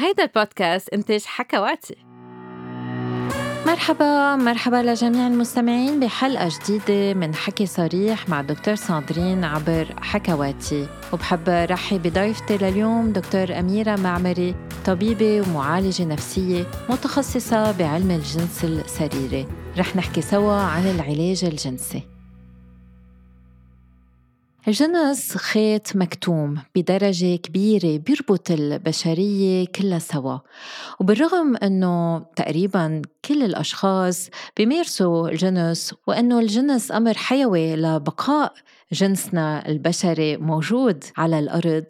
هيدا البودكاست إنتاج حكواتي. مرحبا مرحبا لجميع المستمعين بحلقة جديدة من حكي صريح مع دكتور ساندرين عبر حكواتي. وبحب رحب بضيفتي لليوم دكتور أميرة معمري طبيبة ومعالجة نفسية متخصصة بعلم الجنس السريري. رح نحكي سوا عن العلاج الجنسي. الجنس خيط مكتوم بدرجة كبيرة بيربط البشرية كلها سوا. وبالرغم أنه تقريبا كل الأشخاص بيمارسوا الجنس وأنه الجنس أمر حيوي لبقاء جنسنا البشري موجود على الأرض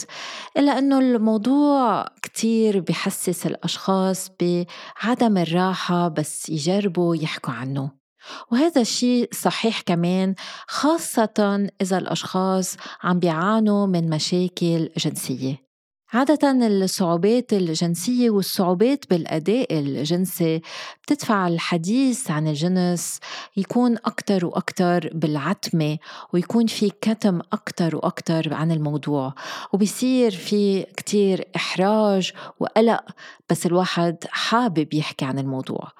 إلا أنه الموضوع كتير بحسس الأشخاص بعدم الراحة بس يجربوا يحكوا عنه. وهذا الشيء صحيح كمان خاصة إذا الأشخاص عم بيعانوا من مشاكل جنسية. عادة الصعوبات الجنسية والصعوبات بالأداء الجنسي بتدفع الحديث عن الجنس يكون أكتر وأكتر بالعتمة ويكون في كتم أكتر وأكتر عن الموضوع وبيصير في كتير إحراج وقلق بس الواحد حابب يحكي عن الموضوع.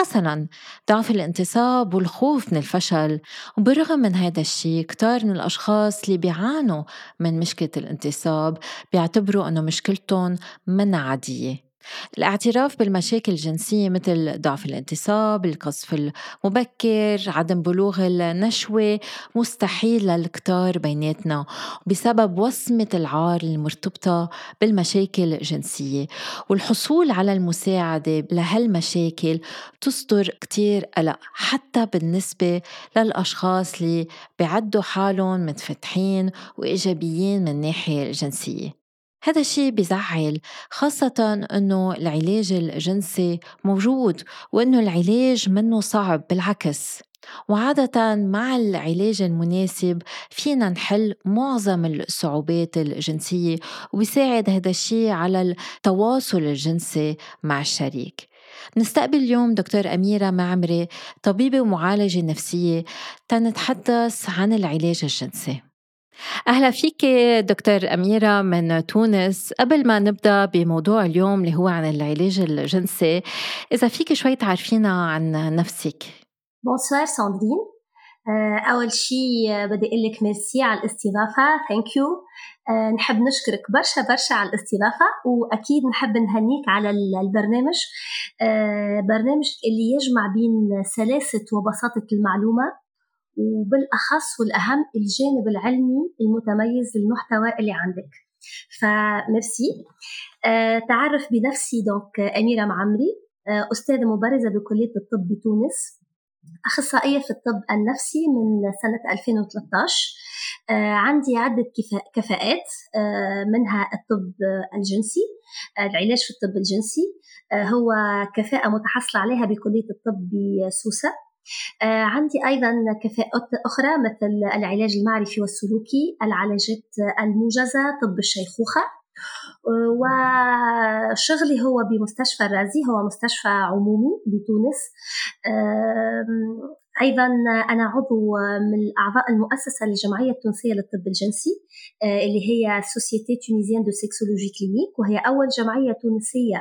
مثلا ضعف الانتصاب والخوف من الفشل وبالرغم من هذا الشيء كتار من الأشخاص اللي بيعانوا من مشكلة الانتصاب بيعتبروا أنه مشكلتهم من عادية. الاعتراف بالمشاكل الجنسية مثل ضعف الانتصاب، القذف المبكر، عدم بلوغ النشوة مستحيل للكتار بيناتنا بسبب وصمة العار المرتبطة بالمشاكل الجنسية. والحصول على المساعدة لهالمشاكل تصدر كتير قلق حتى بالنسبة للأشخاص اللي بيعدوا حالهم متفتحين وإيجابيين من الناحية الجنسية. هذا الشيء بزعل خاصة أنه العلاج الجنسي موجود وأنه العلاج منه صعب بالعكس. وعادة مع العلاج المناسب فينا نحل معظم الصعوبات الجنسية وبيساعد هذا الشيء على التواصل الجنسي مع الشريك. نستقبل اليوم دكتور أميرة معمري طبيبة ومعالجة نفسية تنتحدث عن العلاج الجنسي. أهلا فيك دكتور أميرة من تونس. قبل ما نبدأ بموضوع اليوم اللي هو عن العلاج الجنسي إذا فيك شوي تعرفينا عن نفسك. bonsoir ساندرين أول شيء بدي أقول لك ميرسي على الاستضافة. thank you نحب نشكرك برشا برشا على الاستضافة وأكيد نحب نهنيك على البرنامج. برنامج اللي يجمع بين سلاسة وبساطة المعلومة. وبالأخص والأهم الجانب العلمي المتميز للمحتوى اللي عندك. فميرسي. أه تعرف بنفسي دونك أميرة معمري أه أستاذة مبرزة بكلية الطب بتونس أخصائية في الطب النفسي من سنة 2013 أه عندي عدة كفاءات منها الطب الجنسي العلاج في الطب الجنسي. هو كفاءة متحصلة عليها بكلية الطب بسوسة. آه، عندي أيضا كفاءات أخرى مثل العلاج المعرفي والسلوكي العلاجات الموجزة طب الشيخوخة. آه، وشغلي هو بمستشفى الرازي هو مستشفى عمومي بتونس. أيضا أنا عضو من أعضاء المؤسسة للجمعية التونسية للطب الجنسي آه، اللي هي Société Tunisienne de Sexologie Clinique وهي أول جمعية تونسية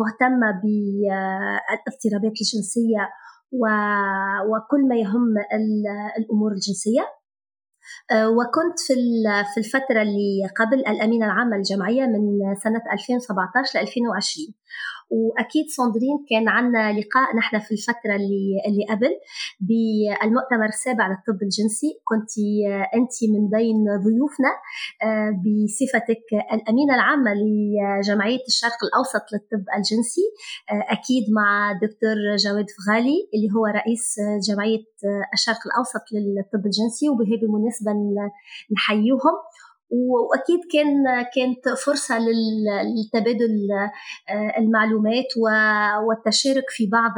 مهتمة بالإضطرابات الجنسية وكل ما يهم الأمور الجنسية. آه، وكنت في في الفترة اللي قبل الأمينة العامة للجمعيه من سنة 2017 ل 2020 وأكيد صندرين كان عندنا لقاء نحن في الفترة اللي اللي قبل بالمؤتمر السابع للطب الجنسي. كنت أنت من بين ضيوفنا آه، بصفتك الأمينة العامة لجمعية الشرق الأوسط للطب الجنسي آه، أكيد مع دكتور جواد فغالي اللي هو رئيس جمعية الشرق الأوسط للطب الجنسي وبهذه المناسبه نحييهم. وأكيد كان كانت فرصة للتبادل آه، المعلومات والتشارك في بعض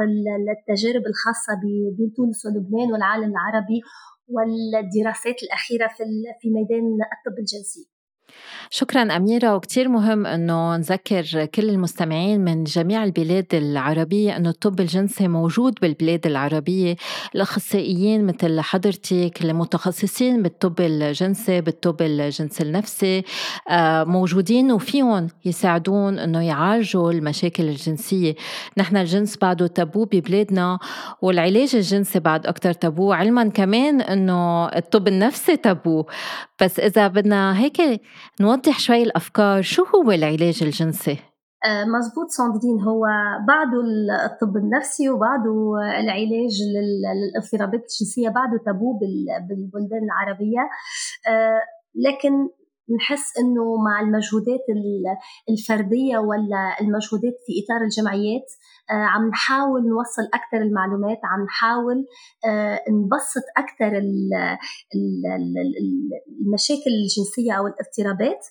التجارب الخاصة بين تونس ولبنان والعالم العربي والدراسات الأخيرة في في ميدان الطب الجنسي. شكرا أميرة وكتير مهم أنه نذكر كل المستمعين من جميع البلاد العربية أنه الطب الجنسي موجود بالبلاد العربية. الأخصائيين مثل حضرتك المتخصصين بالطب الجنسي بالطب الجنسي النفسي آه، موجودين وفيهم يساعدون أنه يعالجوا المشاكل الجنسية. نحن الجنس بعده تابو ببلادنا والعلاج الجنسي بعد أكتر تابو علما كمان أنه الطب النفسي تابو. بس إذا بدنا هيك نوضح شوي الأفكار شو هو العلاج الجنسي؟ آه، مزبوط صندين هو بعده الطب النفسي وبعده العلاج للاضطرابات الجنسية بعده تابو بالبلدان العربية آه، لكن نحس إنه مع المجهودات الفردية ولا المجهودات في إطار الجمعيات آه، عم نحاول نوصل أكثر المعلومات عم نحاول نبسط أكثر المشاكل الجنسية أو الاضطرابات.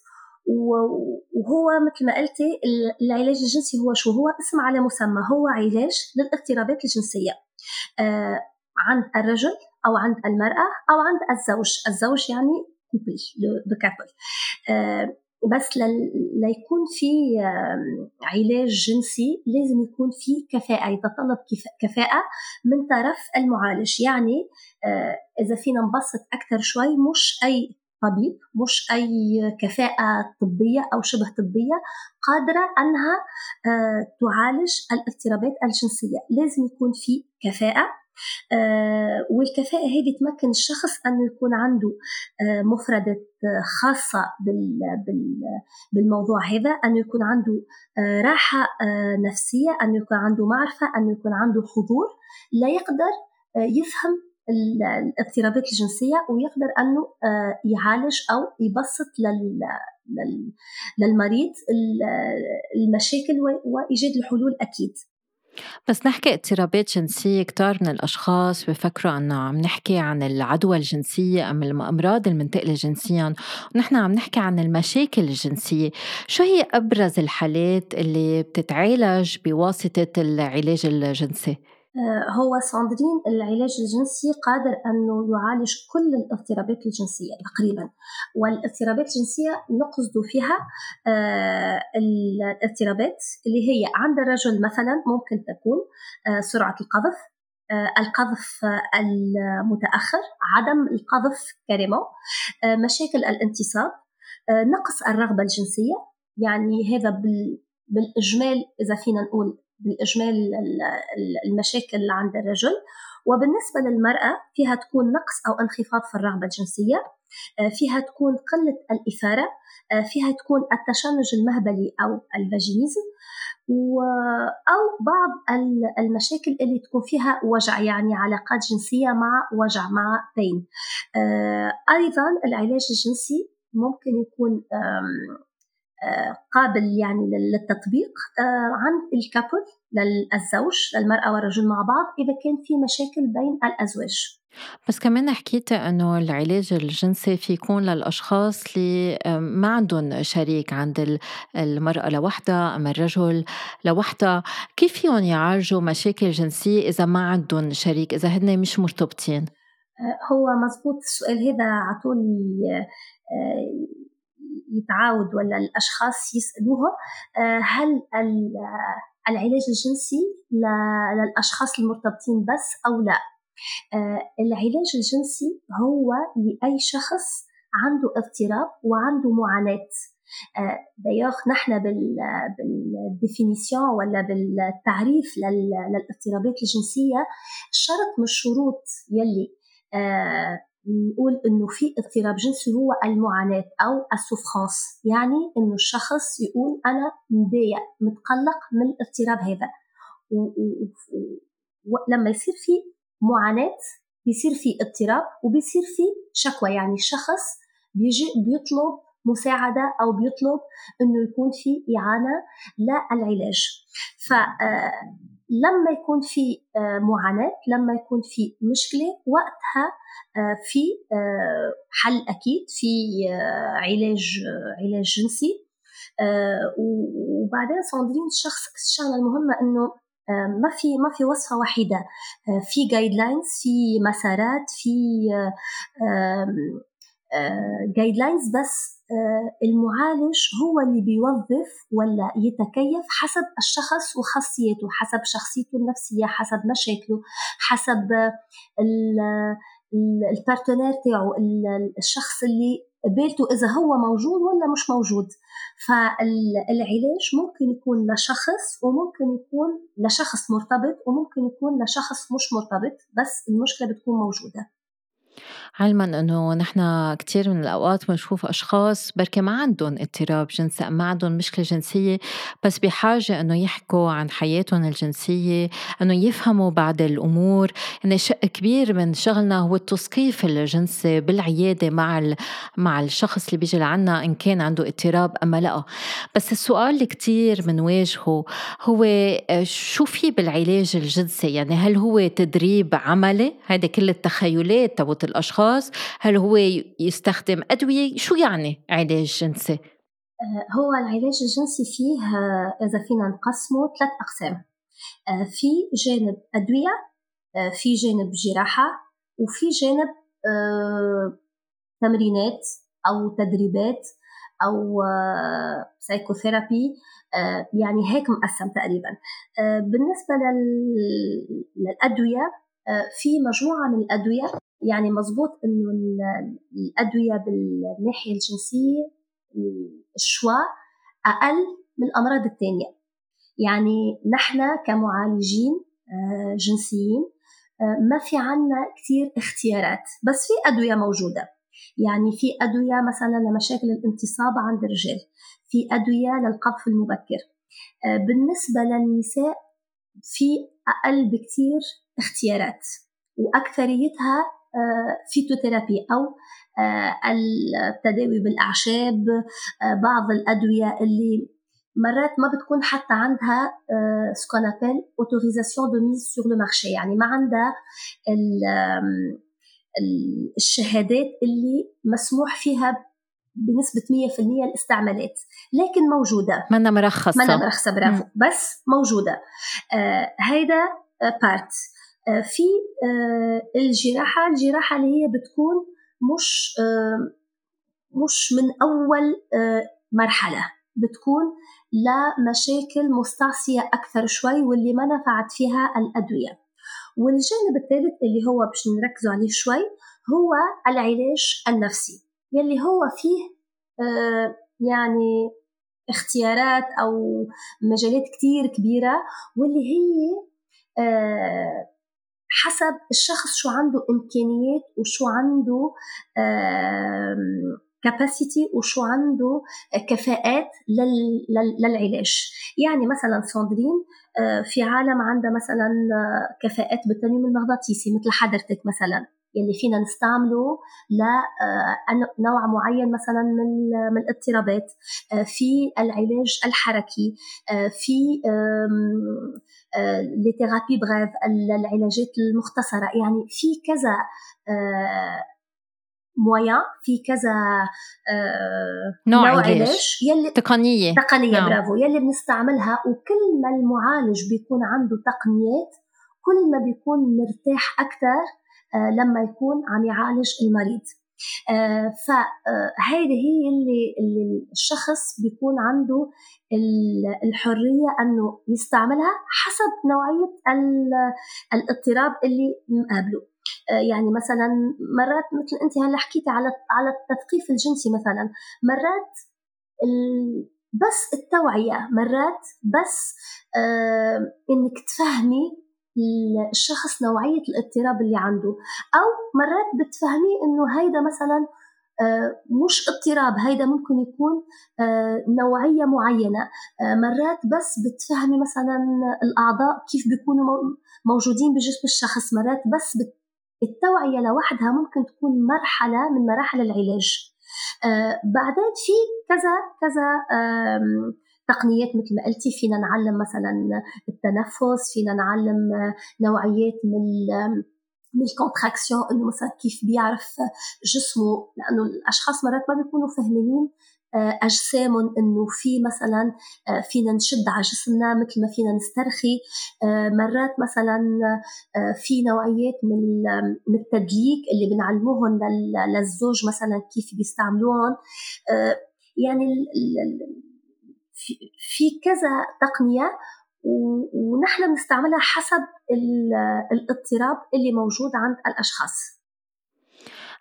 وهو مثل ما قلتي العلاج الجنسي هو شو؟ هو اسم على مسمى هو علاج للاضطرابات الجنسية آه، عند الرجل أو عند المرأة أو عند الزوج. الزوج يعني كوبل بكابل آه، بس ليكون في علاج جنسي لازم يكون في كفاءة يتطلب كفاءة من طرف المعالج. يعني آه، إذا فينا نبسط أكثر شوي مش أي طبيب مش أي كفاءة طبية أو شبه طبية قادرة أنها آه، تعالج الاضطرابات الجنسية. لازم يكون في كفاءة. آه، والكفاءة هذه تمكن الشخص أنه يكون عنده آه، مفردة خاصة بالموضوع هذا أنه يكون عنده راحة نفسية أنه يكون عنده معرفة أنه يكون عنده حضور لا يقدر يفهم الاضطرابات الجنسية ويقدر آه، يعالج أو يبسط للمريض المشاكل وإيجاد الحلول أكيد. بس نحكي اضطرابات جنسية كتار من الأشخاص بفكروا أنه عم نحكي عن العدوى الجنسية أم الأمراض المنتقلة جنسيا ونحن عم نحكي عن المشاكل الجنسية شو هي أبرز الحالات اللي بتتعالج بواسطة العلاج الجنسي؟ آه، هو ساندرين العلاج الجنسي قادر أنه يعالج كل الاضطرابات الجنسية تقريبا. والاضطرابات الجنسية نقصد فيها آه، الاضطرابات اللي هي عند الرجل مثلا ممكن تكون آه، سرعة القذف القذف المتأخر عدم القذف كريمو مشاكل الانتصاب نقص الرغبة الجنسية. يعني هذا بالإجمال إذا فينا نقول بالإجمال المشاكل عند الرجل. وبالنسبة للمرأة فيها تكون نقص أو انخفاض في الرغبة الجنسية. آه، فيها تكون قلة الإثارة. آه، فيها تكون التشنج المهبلي أو ال vaginisme. أو بعض المشاكل اللي تكون فيها وجع يعني علاقات جنسية مع وجع مع بين آه، أيضا العلاج الجنسي ممكن يكون قابل يعني للتطبيق آه، عند ال couple للزوج للمرأة والرجل مع بعض إذا كان في مشاكل بين الأزواج. بس كمان حكيت إنه العلاج الجنسي في يكون للأشخاص اللي ما عندهم شريك عند المرأة لوحدها ام الرجل لوحدها. كيف فيهم يعالجوا مشاكل جنسية إذا ما عندهم شريك؟ إذا هن مش مرتبطين؟ آه، هو مزبوط السؤال هذا عطولي آه، يتعاود ولا الأشخاص يسألوها آه، هل العلاج الجنسي للأشخاص المرتبطين بس أو لا؟ آه، العلاج الجنسي هو لأي شخص عنده اضطراب وعنده معاناة. دايوغ آه، نحن بال définition ولا بالتعريف للاضطرابات الجنسية شرط من الشروط يلي نقول إنه في اضطراب جنسي هو المعاناة أو ال souffrance يعني إنه الشخص يقول أنا مضايق متقلق من الاضطراب هذا. ولما يصير في معاناة بيصير في اضطراب وبيصير في شكوى. يعني الشخص بيجي بيطلب مساعدة أو بيطلب أنه يكون في إعانة للعلاج. ف آه، لما يكون في آه، معاناة لما يكون في مشكلة وقتها آه، في آه، حل أكيد في علاج علاج جنسي. وبعدين صندرين الشخص الشغلة المهمة إنه ما في ما في وصفة وحيدة في guidelines في مسارات في guidelines بس المعالج هو اللي بيوظف ولا يتكيف حسب الشخص وخاصيته حسب شخصيته النفسية حسب مشاكله حسب ال partenaire تاعه الشخص اللي قبالته إذا هو موجود ولا مش موجود. فالعلاج ممكن يكون لشخص وممكن يكون لشخص مرتبط وممكن يكون لشخص مش مرتبط بس المشكلة بتكون موجودة. علما إنه نحن كثير من الأوقات بنشوف أشخاص بركي ما عندهم اضطراب جنسي ما عندهم مشكلة جنسية بس بحاجة إنه يحكوا عن حياتهم الجنسية إنه يفهموا بعض الأمور. يعني شق كبير من شغلنا هو التثقيف الجنسي بالعيادة مع مع الشخص اللي بيجي لعنا إن كان عنده اضطراب أم لا. بس السؤال اللي كثير بنواجهه هو آه، شو في بالعلاج الجنسي؟ يعني هل هو تدريب عملي؟ هذا كل التخيلات تبعت الأشخاص. الأشخاص هل هو يستخدم أدوية؟ شو يعني علاج جنسي؟ آه، هو العلاج الجنسي فيه آه، إذا فينا نقسمه ثلاث أقسام. آه، في جانب أدوية في جانب جراحة وفي جانب تمرينات أو تدريبات أو سايكوثيرابي يعني هيك مقسم تقريبا. بالنسبة للأدوية في مجموعة من الأدوية يعني مزبوط إنه الأدوية بالناحية الجنسية الشواء أقل من الأمراض الثانية يعني نحن كمعالجين آه، جنسيين آه، ما في عنا كثير اختيارات بس في أدوية موجودة. يعني في أدوية مثلا لمشاكل الانتصاب عند الرجال في أدوية للقذف المبكر. آه، بالنسبة للنساء في أقل بكثير اختيارات وأكثريتها فيتوثيرابي أو آه، التداوي بالأعشاب آه، بعض الأدوية اللي مرات ما بتكون حتى عندها ce qu'on appelle autorisation de mise sur le marché يعني ما عندها الشهادات اللي مسموح فيها بنسبة 100% الاستعمالات. لكن موجودة. منا مرخصة. منا مرخصة برافو. بس موجودة. آه هيدا à part في آه، الجراحة الجراحة اللي هي بتكون مش آه، مش من أول مرحلة بتكون لمشاكل مستعصية أكثر شوي واللي ما نفعت فيها الأدوية. والجانب الثالث اللي هو باش نركزوا عليه شوي هو العلاج النفسي يلي هو فيه يعني اختيارات أو مجالات كتير كبيرة واللي هي حسب الشخص شو عنده إمكانيات وشو عنده كاباسيتي وشو عنده كفاءات للعلاج. يعني مثلا ساندرين آه، في عالم عندها مثلا كفاءات بالتنويم المغناطيسي مثل حضرتك مثلا. يلي فينا نستعمله لنوع آه، معين مثلا من من الاضطرابات. آه، في العلاج الحركي آه، في لي ثيرابي بريف العلاجات المختصرة. يعني في كذا مويا في كذا نوع, نوع علاج. يلي تقنية. تقنية نعم. برافو يلي بنستعملها. وكل ما المعالج بيكون عنده تقنيات كل ما بيكون مرتاح أكثر لما يكون عم يعالج المريض. آه، فهيدي آه، هي اللي, اللي الشخص بيكون عنده الحرية أنه يستعملها حسب نوعية الاضطراب اللي مقابله. يعني مثلا مرات مثل أنت هلأ حكيتي على على التثقيف الجنسي مثلا مرات بس التوعية مرات بس إنك تفهمي الشخص نوعية الاضطراب اللي عنده. أو مرات بتفهميه إنه هيدا مثلا آه، مش اضطراب هيدا ممكن يكون آه، نوعية معينة. آه، مرات بس بتفهمي مثلا الأعضاء كيف بيكونوا موجودين بجسم الشخص. مرات بس التوعية لوحدها ممكن تكون مرحلة من مراحل العلاج. بعدين في كذا كذا تقنيات مثل ما قلتي فينا نعلم مثلا التنفس فينا نعلم نوعيات من من الكونتراكسيون إنه مثلا كيف بيعرف جسمه لأنه الأشخاص مرات ما بيكونوا فاهمين آه، أجسامهم إنه في مثلا آه، فينا نشد على جسمنا مثل ما فينا نسترخي آه، مرات مثلا في نوعيات من من التدليك اللي بنعلموهم للزوج مثلا كيف بيستعملوهم يعني في كذا تقنية ونحن بنستعملها حسب الاضطراب اللي موجود عند الأشخاص.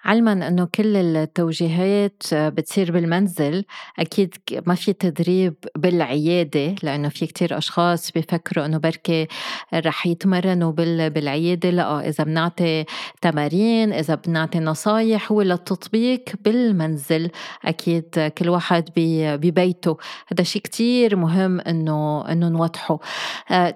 علما إنه كل التوجيهات بتصير بالمنزل أكيد ما في تدريب بالعيادة لأنه في كتير أشخاص بيفكروا إنه بركي رح يتمرنوا بالعيادة. لا إذا بنعطي تمارين إذا بنعطي نصايح هو للتطبيق بالمنزل. أكيد كل واحد ببيته. هذا شيء كتير مهم إنه إنه نوضحه.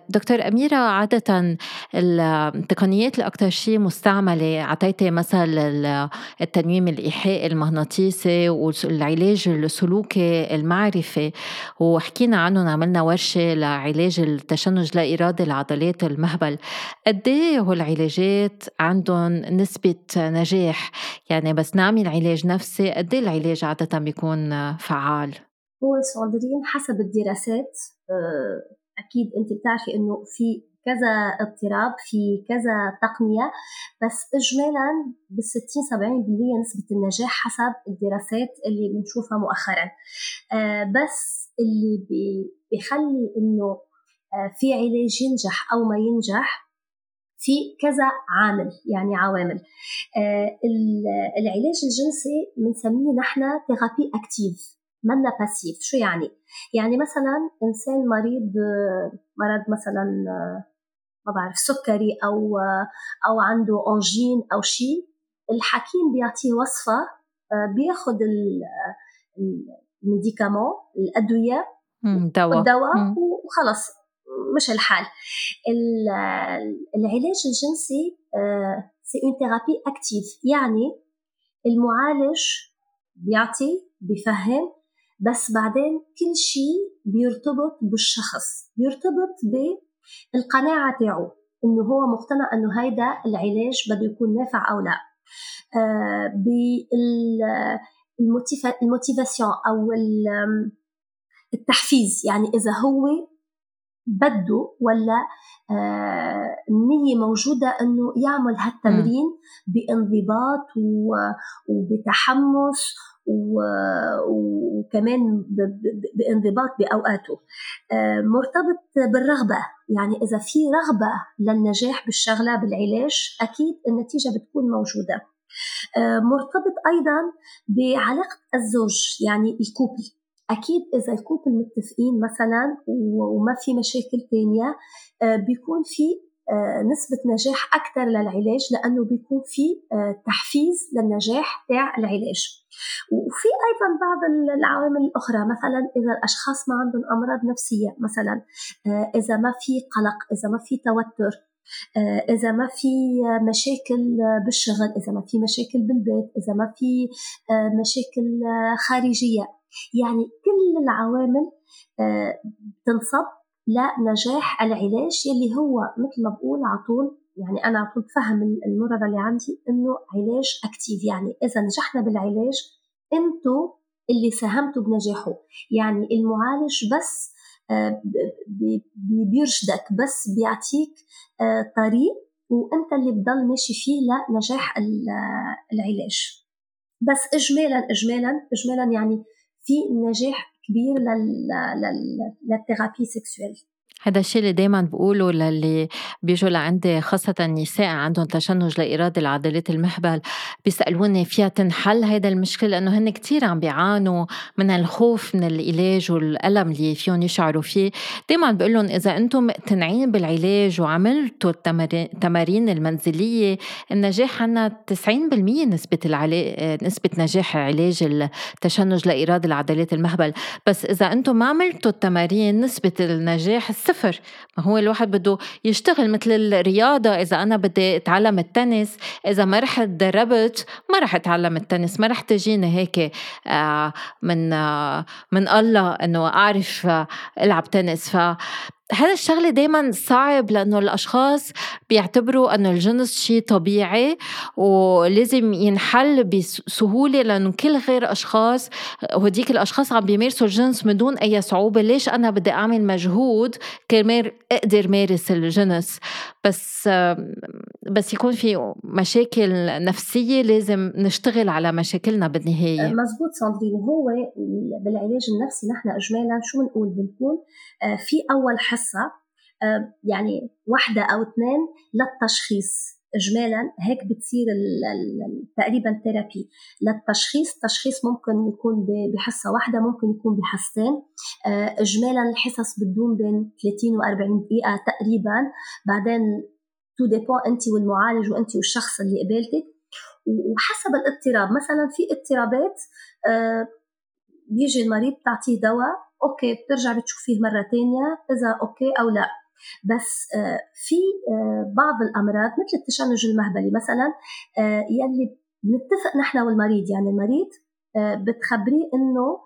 دكتور أميرة عادة التقنيات الاكثر شيء مستعملة أعطيتي مثل التنويم الإيحائي المغناطيسي والعلاج السلوكي المعرفي. وحكينا عنهم عملنا ورشة لعلاج التشنج لا إرادي لعضلات المهبل. قد هالعلاجات عندهم نسبة نجاح؟ يعني بس نعمل علاج نفسي قد إيه العلاج عادة بيكون فعال؟ هو صادرين حسب الدراسات آه، أكيد أنت بتعرفي إنه في كذا اضطراب في كذا تقنية بس إجمالا بال 60 70% نسبة النجاح حسب الدراسات اللي بنشوفها مؤخرا. آه، بس اللي بيخلي إنه آه، في علاج ينجح أو ما ينجح في كذا عامل يعني عوامل. آه، العلاج الجنسي بنسميه نحن thérapie active منا passive شو يعني؟ يعني مثلا إنسان مريض مرض مثلا ما بعرف سكري أو أو عنده angine أو شيء الحكيم بيعطيه وصفة آه، بياخذ ال médicament الأدوية الدواء الدواء وخلص مش الحال. العلاج الجنسي c'est une thérapie active يعني المعالج بيعطي بيفهم بس بعدين كل شيء بيرتبط بالشخص بيرتبط القناعة تاعه إنه هو مقتنع إنه هيدا العلاج بده يكون نافع أو لا. آه بال motivation أو التحفيز يعني إذا هو بده ولا آه النية موجودة أنه يعمل هالتمرين بانضباط وبتحمس وكمان بانضباط بأوقاته. آه، مرتبط بالرغبة. يعني إذا في رغبة للنجاح بالشغلة بالعلاج أكيد النتيجة بتكون موجودة. آه، مرتبط أيضا بعلاقة الزوج يعني الكوبل. أكيد إذا الكوبل متفقين مثلا وما في مشاكل تانية آه، بيكون في نسبة نجاح أكثر للعلاج لأنه بيكون في تحفيز للنجاح تاع العلاج. وفي أيضا بعض العوامل الأخرى مثلا إذا الأشخاص ما عندهم أمراض نفسية مثلا آه، إذا ما في قلق إذا ما في توتر آه، إذا ما في مشاكل بالشغل إذا ما في مشاكل بالبيت إذا ما في آه، مشاكل خارجية. يعني كل العوامل تنصب لنجاح العلاج يلي هو مثل ما بقول على طول يعني أنا كنت فهم المرضى اللي عندي إنه علاج أكتيف يعني إذا نجحنا بالعلاج أنتوا اللي ساهمتوا بنجاحه يعني المعالج بس آه، بيرشدك بس بيعطيك آه، طريق وأنت اللي بضل ماشي فيه لنجاح العلاج. بس اجمالا اجمالا اجمالا يعني في نجاح كبير للثيرابي سيكسويل هذا الشيء اللي دايما بقوله للي بيجوا لعندي خاصة النساء عندهم تشنج لإرادة العضلات المهبل بيسألوني فيها تنحل هيدا المشكلة لأنه هن كتير عم بيعانوا من الخوف من العلاج والألم اللي فيهم يشعروا فيه. دايما بقول لهم إذا أنتم مقتنعين بالعلاج وعملتوا التمارين المنزلية النجاح عنا 90% نسبة العلا... نسبة نجاح علاج التشنج اللاإرادي لعضلات المهبل. بس إذا أنتم ما عملتوا التمارين نسبة النجاح صفر. ما هو الواحد بده يشتغل مثل الرياضة. إذا أنا بدي أتعلم التنس إذا ما رح تدربت ما رح أتعلم التنس ما رح تجيني هيك آه، من آه، من الله إنه أعرف آه، ألعب تنس. ف هذا الشغلة دائما صعب لأنه الأشخاص بيعتبروا أنه الجنس شيء طبيعي ولازم ينحل بسهولة لأنه كل غير أشخاص هديك الأشخاص عم بيمارسوا الجنس من دون أي صعوبة. ليش أنا بدي أعمل مجهود كرمال أقدر مارس الجنس؟ بس بس يكون في مشاكل نفسية لازم نشتغل على مشاكلنا بالنهاية. مزبوط ساندرين هو بالعلاج النفسي نحن اجمالا شو بنقول؟ بنقول آه، في أول حصة آه، يعني واحدة أو اثنين للتشخيص. اجمالا هيك بتصير تقريبا thérapie للتشخيص التشخيص ممكن يكون بحصة واحدة ممكن يكون بحصتين. آه، اجمالا الحصص بتدوم بين 30 و40 دقيقة تقريبا. بعدين tout dépend أنت والمعالج وأنت والشخص اللي قبلتك. وحسب الاضطراب مثلا في اضطرابات آه، بيجي المريض بتعطيه دواء OK بترجع بتشوفيه مرة ثانية إذا OK أو لا. بس آه، في آه، بعض الأمراض مثل التشنج المهبلي مثلا آه، يلي بنتفق نحن والمريض. يعني المريض بتخبريه إنه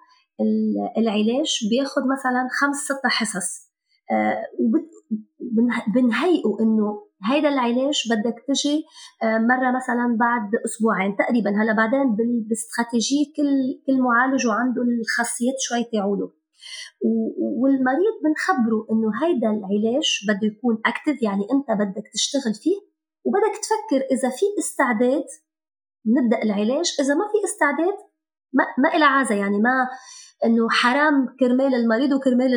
العلاج بياخذ مثلا خمس ست حصص. وبنهيئه إنه هيدا العلاج بدك تجي مرة مثلا بعد أسبوعين تقريبا. هلا بعدين باستراتيجية كل كل معالج وعنده الخاصيات شوي تاعوله. والمريض بنخبره إنه هيدا العلاج بده يكون أكتف يعني أنت بدك تشتغل فيه وبدك تفكر إذا في استعداد نبدأ العلاج. إذا ما في استعداد ما ما إلى عازة يعني ما إنه حرام كرمال المريض وكرمال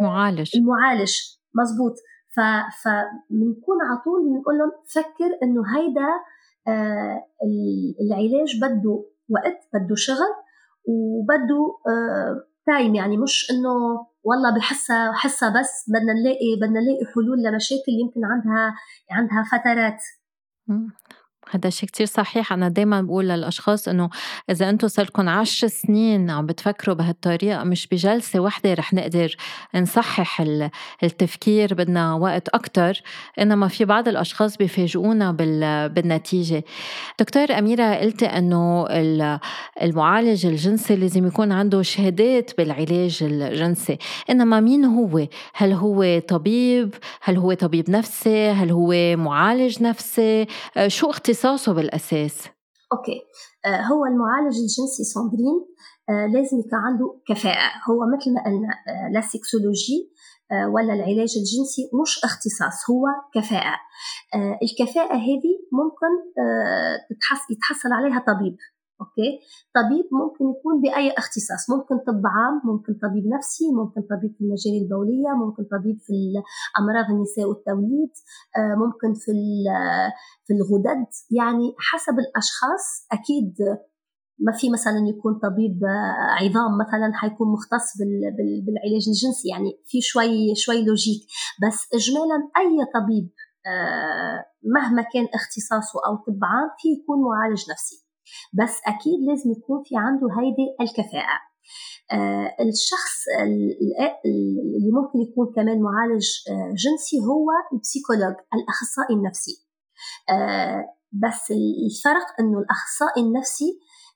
المعالج. المعالج. مزبوط فبنكون على طول بنقول لهم فكر إنه هيدا آه العلاج بده وقت بده شغل وبده تايم آه، يعني مش إنه والله بحسها حسها بس بدنا نلاقي بدنا نلاقي حلول لمشاكل يمكن عندها عندها فترات. هذا شيء كتير صحيح أنا دايما بقول للأشخاص إنه إذا أنتم صارلكم عشر سنين عم بتفكروا بهالطريقة مش بجلسة واحدة رح نقدر نصحح التفكير بدنا وقت أكتر إنما في بعض الأشخاص بيفاجئونا بالنتيجة دكتور أميرة قلتي إنه المعالج الجنسي لازم يكون عنده شهادات بالعلاج الجنسي إنما مين هو؟ هل هو طبيب؟ هل هو طبيب نفسي؟ هل هو معالج نفسي؟ شو اختصاص اختصاصه بالأساس؟ أوكي آه هو المعالج الجنسي ساندرين آه لازم يكون عنده كفاءة هو مثل ما قلنا آه la sexologie آه، ولا العلاج الجنسي مش اختصاص هو كفاءة آه، الكفاءة هذه ممكن آه، يتحصل عليها طبيب OK؟ طبيب ممكن يكون بأي اختصاص ممكن طب عام ممكن طبيب نفسي ممكن طبيب في المجال البولية ممكن طبيب في امراض النساء والتوليد آه، ممكن في في الغدد. يعني حسب الأشخاص أكيد ما في مثلا يكون طبيب عظام مثلا حيكون مختص بالعلاج الجنسي. يعني في شوي شوي logique. بس اجمالا أي طبيب آه، مهما كان اختصاصه أو طب عام في يكون معالج نفسي. بس أكيد لازم يكون في عنده هيدي الكفاءة. آه الشخص اللي ممكن يكون كمان معالج آه جنسي هو ال psychologue الأخصائي النفسي. آه بس الفرق إنه الأخصائي النفسي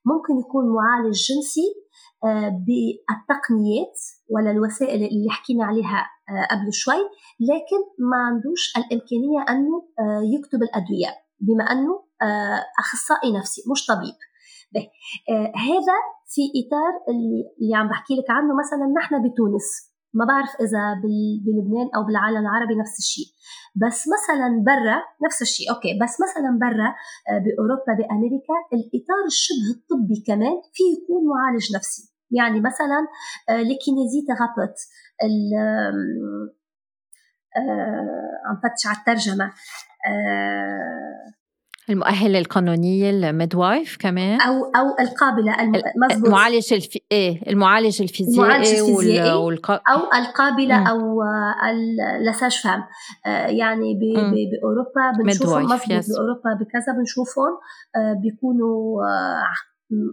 ممكن يكون معالج جنسي آه، بالتقنيات ولا الوسائل اللي حكينا عليها آه، قبل شوي لكن ما عندوش الإمكانية إنه يكتب الأدوية. بما إنه أخصائي نفسي مش طبيب. آه هذا في إطار اللي, اللي عم بحكي لك عنه مثلا نحن بتونس. ما بعرف إذا بلبنان أو بالعالم العربي نفس الشيء. بس مثلا برا نفس الشيء OK. بس مثلا برا آه، بأوروبا بأمريكا الإطار الشبه الطبي كمان فيه يكون معالج نفسي. يعني مثلا ال kinési آه، thérapeute عم فتش على الترجمة. المولدة القانونية ال midwife كمان. أو أو القابلة مزبوط المعالج الف... إيه المعالج الفيزيائي, المعالج الفيزيائي وال... والق... أو القابلة م. أو لساج فام آه، يعني ب... ب... بأوروبا بنشوفهم مزبوط بأوروبا بكذا بنشوفهم. آه، بيكونوا آه،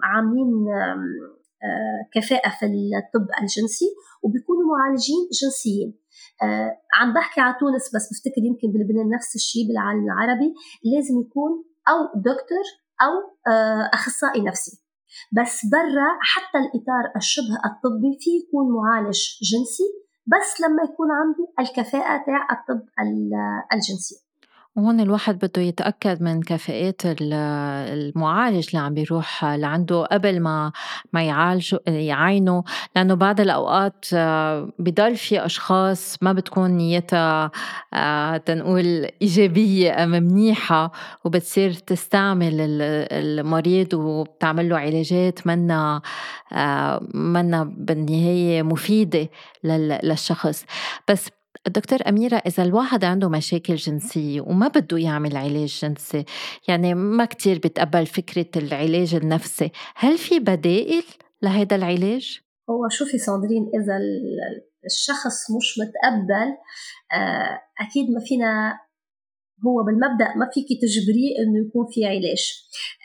عاملين كفاءة في الطب الجنسي وبيكونوا معالجين جنسيين. عم بحكي على تونس بس بفتكر يمكن بلبنان نفس الشيء بالعالم العربي لازم يكون أو دكتور أو آه أخصائي نفسي. بس برا حتى الإطار الشبه الطبي في يكون معالج جنسي بس لما يكون عنده الكفاءة تاع الطب الجنسي. وهون الواحد بده يتأكد من كفاءات المعالج اللي عم بيروح لعنده قبل ما ما يعالجه يعاينه لأنه بعض الأوقات آه، بضل في أشخاص ما بتكون نيتها آه، تنقول إيجابية أم منيحة وبتصير تستعمل المريض وبتعمل له علاجات منا آه، منا بالنهاية مفيدة للشخص. بس دكتور أميرة إذا الواحد عنده مشاكل جنسية وما بده يعمل علاج جنسي يعني ما كتير بتقبل فكرة العلاج النفسي هل في بدائل لهذا العلاج؟ هو شوفي ساندرين إذا الشخص مش متقبل آه، أكيد ما فينا هو بالمبدأ ما فيك تجبريه إنه يكون في علاج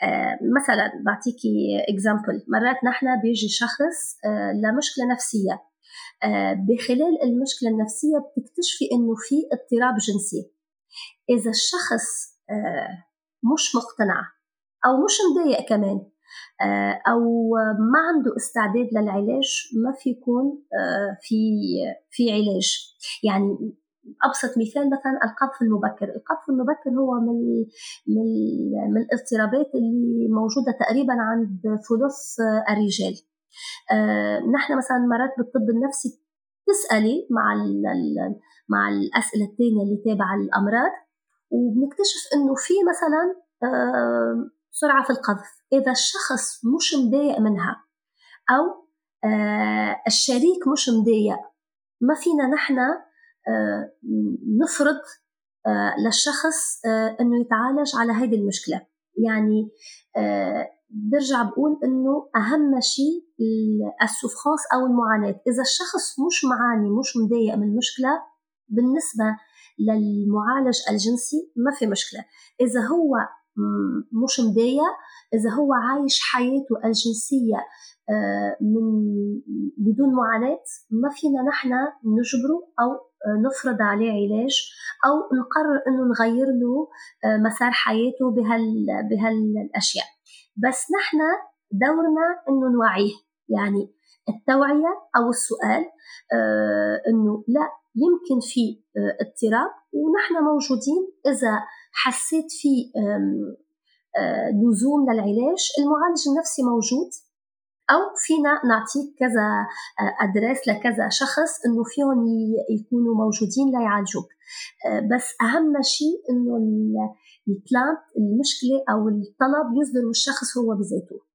آه مثلا بعطيكي اكزامبل مرات نحن بيجي شخص آه لمشكلة نفسية بخلال المشكلة النفسية بتكتشفي إنه في اضطراب جنسي. إذا الشخص آه، مش مقتنع أو مش مضايق كمان آه، أو ما عنده استعداد للعلاج ما في يكون في في علاج. يعني أبسط مثال مثلا القذف المبكر، القذف المبكر هو من من من الاضطرابات اللي موجودة تقريبا عند ثلث الرجال. آه، نحن مثلا مرات بالطب النفسي تسألي مع مع الأسئلة الثانية اللي تابعة الأمراض وبنكتشف إنه في مثلا آه، سرعة في القذف. إذا الشخص مش مضايق منها أو آه، الشريك مش مضايق ما فينا نحن نفرض للشخص إنه يتعالج على هذه المشكلة. يعني برجع بقول إنه أهم شيء السفخاص أو المعاناة. إذا الشخص مش معاني مش مضايق من المشكلة بالنسبة للمعالج الجنسي ما في مشكلة. إذا هو مش مضايق إذا هو عايش حياته الجنسية آه، من بدون معاناة ما فينا نحن نجبره أو نفرض عليه علاج أو نقرر إنه نغير له آه، مسار حياته بهال بهالأشياء. بس نحن دورنا إنه نوعيه. يعني التوعية أو السؤال آه إنه لا يمكن في آه اضطراب ونحن موجودين إذا حسيت في آه لزوم للعلاج المعالج النفسي موجود. أو فينا نعطيك كذا أدريس لكذا شخص إنه فيهم يكونوا موجودين ليعالجوك آه، بس أهم شيء إنه البلانت المشكلة أو الطلب يصدر الشخص هو بذاته.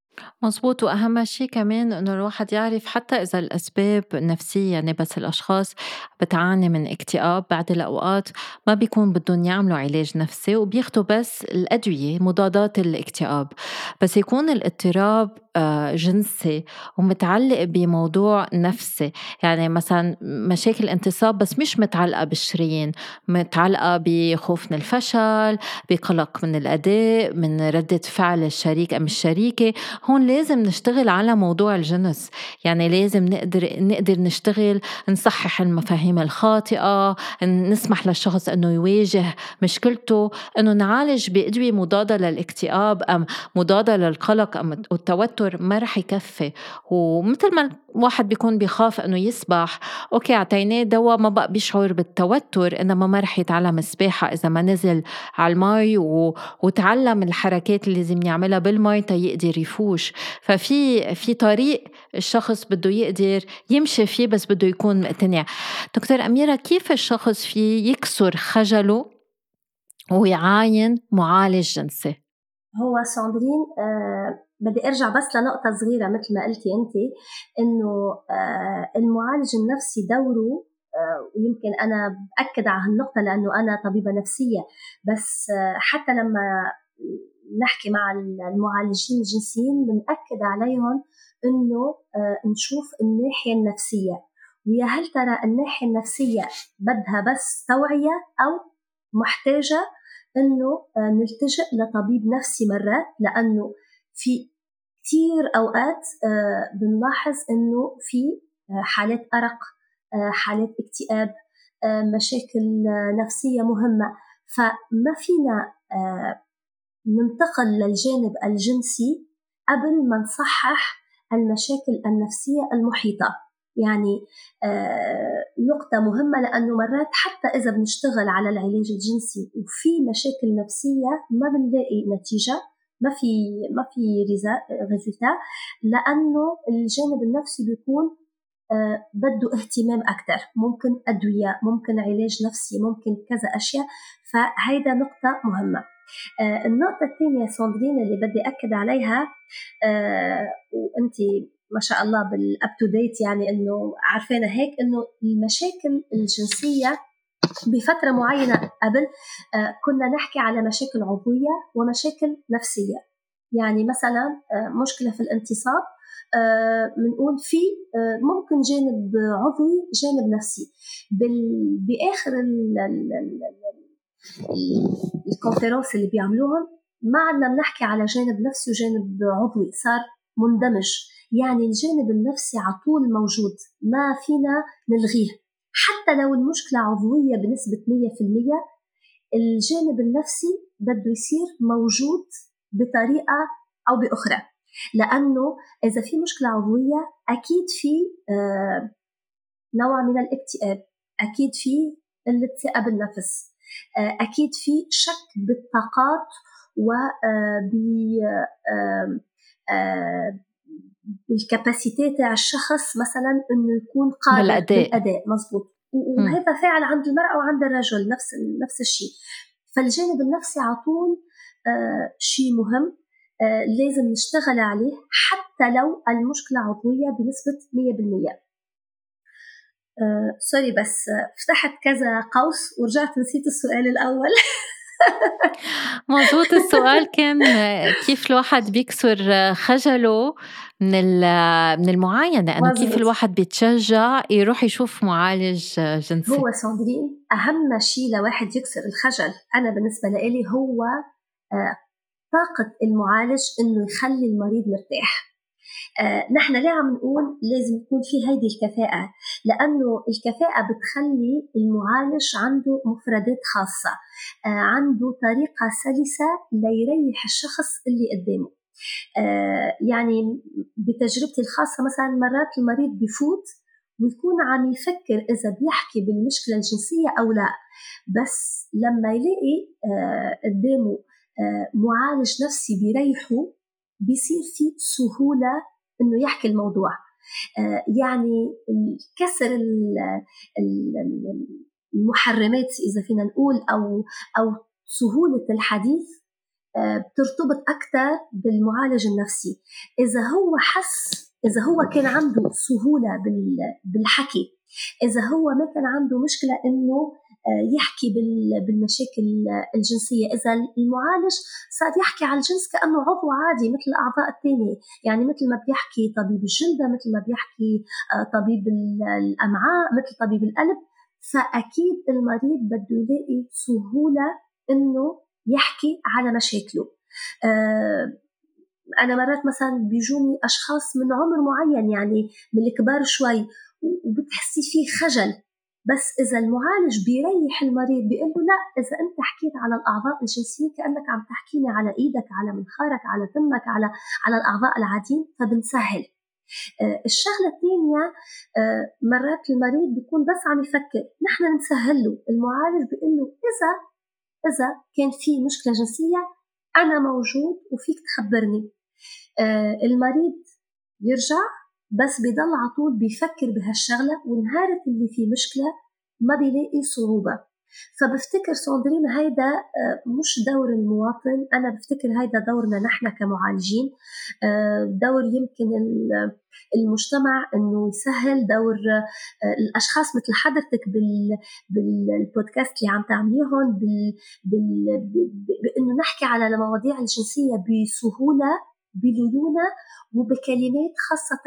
مزبوط وأهم شيء كمان إنه الواحد يعرف حتى إذا الأسباب نفسية يعني بس الأشخاص بتعاني من اكتئاب بعد الأوقات ما بيكون بدهم يعملوا علاج نفسي وبياخدوا بس الأدوية مضادات الاكتئاب. بس يكون الاضطراب جنسي ومتعلق بموضوع نفسي. يعني مثلا مشاكل انتصاب بس مش متعلقة بالشرايين متعلقة بخوف من الفشل بقلق من الأداء من ردة فعل الشريك أم الشريكة. هون لازم نشتغل على موضوع الجنس. يعني لازم نقدر نقدر نشتغل نصحح المفاهيم الخاطئة نسمح للشخص أنه يواجه مشكلته أنه نعالج بأدوية مضادة للاكتئاب أم مضادة للقلق أم التوتر. التوتر ما رح يكفي. ومثل ما الواحد بيكون بيخاف إنه يسبح OK اعطيناه دواء ما بقى بيشعر بالتوتر إنما ما رح يتعلم السباحة إذا ما نزل على المي و... وتعلم الحركات اللي لازم يعملها بالمي تيقدر يفوش. ففي في طريق الشخص بده يقدر يمشي فيه بس بده يكون مقتنع. دكتور أميرة كيف الشخص فيه يكسر خجله ويعاين معالج جنسي؟ هو ساندرين آه بدي أرجع بس لنقطة صغيرة مثل ما قلتي أنت إنه آه، المعالج النفسي دوره آه، ويمكن أنا بأكد على هالنقطة لأنه أنا طبيبة نفسية بس آه، حتى لما نحكي مع المعالجين الجنسيين بنأكد عليهم إنه نشوف الناحية النفسية. ويا هل ترى الناحية النفسية بدها بس توعية أو محتاجة إنه نلتجئ لطبيب نفسي مرات لأنه في كثير أوقات آه، بنلاحظ إنه في آه، حالات أرق آه، حالات اكتئاب مشاكل نفسية مهمة. فما فينا ننتقل للجانب الجنسي قبل ما نصحح المشاكل النفسية المحيطة. يعني نقطة مهمة لأنه مرات حتى إذا بنشتغل على العلاج الجنسي وفي مشاكل نفسية ما بنلاقي نتيجة. ما في ما في ريزلتا لأنه الجانب النفسي بيكون آه بده اهتمام أكثر ممكن أدوية ممكن علاج نفسي ممكن كذا أشياء. فهيدا نقطة مهمة. آه النقطة الثانية ساندرين اللي بدي أكد عليها آه وأنت ما شاء الله بالاب تو ديت يعني إنه عارفينها هيك إنه المشاكل الجنسية بفترة معينة قبل آه كنا نحكي على مشاكل عضوية ومشاكل نفسية. يعني مثلا آه مشكلة في الانتصاب بنقول آه في ممكن جانب عضوي جانب نفسي. بآخر الكونفرنس اللي بيعملوهم ما عندنا بنحكي على جانب نفسي وجانب عضوي صار مندمج. يعني الجانب النفسي على طول موجود ما فينا نلغيه. حتى لو المشكلة عضوية بنسبة 100% الجانب النفسي بده يصير موجود بطريقة أو بأخرى. لأنه إذا في مشكلة عضوية أكيد في آه نوع من الاكتئاب أكيد في قلة ثقة بالنفس آه أكيد في شك بالطاقات و آه بالكاباسيتي تاع الشخص مثلا إنه يكون قادر بالأداء. بالأداء. مزبوط. وهذا فاعل عند المرأة وعند الرجل نفس نفس الشيء. فالجانب النفسي على طول آه شيء مهم آه لازم نشتغل عليه حتى لو المشكلة عضوية بنسبة 100% آه سوري بس فتحت كذا قوس ورجعت نسيت السؤال الأول. مظبوط. السؤال كان كيف الواحد بيكسر خجله من من المعاينة؟ أنه كيف الواحد بيتشجع يروح يشوف معالج جنسي؟ هو ساندرين أهم شيء لواحد يكسر الخجل. أنا بالنسبة لي هو طاقة المعالج إنه يخلي المريض مرتاح. آه نحن ليه عم نقول لازم يكون في هيدي الكفاءة؟ لأنه الكفاءة بتخلي المعالج عنده مفردات خاصة آه عنده طريقة سلسة ليريح الشخص اللي قدامه. آه يعني بتجربتي الخاصة مثلا مرات المريض بفوت ويكون عم يفكر إذا بيحكي بالمشكلة الجنسية أو لا بس لما يلاقي آه قدامه آه معالج نفسي بيريحه بيصير في سهولة إنه يحكي الموضوع. آه يعني كسر المحرمات إذا فينا نقول أو أو سهولة الحديث آه بترتبط أكثر بالمعالج النفسي. إذا هو حس إذا هو كان عنده سهولة بالحكي إذا هو ما كان عنده مشكلة إنه يحكي بالمشاكل الجنسية. إذا المعالج صار يحكي على الجنس كأنه عضو عادي مثل الأعضاء الثانية. يعني مثل ما بيحكي طبيب الجلدة مثل ما بيحكي طبيب الأمعاء مثل طبيب القلب فأكيد المريض بده يلاقي سهولة إنه يحكي على مشاكله. أنا مرات مثلا بيجوني أشخاص من عمر معين يعني من الكبار شوي وبتحسي فيه خجل. بس إذا المعالج بيريح المريض بيقول له لا إذا أنت حكيت على الأعضاء الجنسية كأنك عم تحكيني على إيدك على منخارك على فمك على على الأعضاء العاديين فبنسهل. آه الشغلة الثانية آه مرات المريض بيكون بس عم يفكر نحن بنسهل له المعالج بيقول له إذا إذا كان في مشكلة جنسية أنا موجود وفيك تخبرني. آه المريض يرجع بس بضل على طول بيفكر بهالشغلة ونهارة اللي فيه مشكلة ما بيلاقي صعوبة فبفتكر ساندرين هيدا مش دور المواطن أنا بفتكر هيدا دورنا نحن كمعالجين دور يمكن المجتمع إنه يسهل دور الأشخاص مثل حضرتك بالبودكاست اللي عم تعمليهم. بإنه نحكي على المواضيع الجنسية بسهولة بليونة وبكلمات خاصة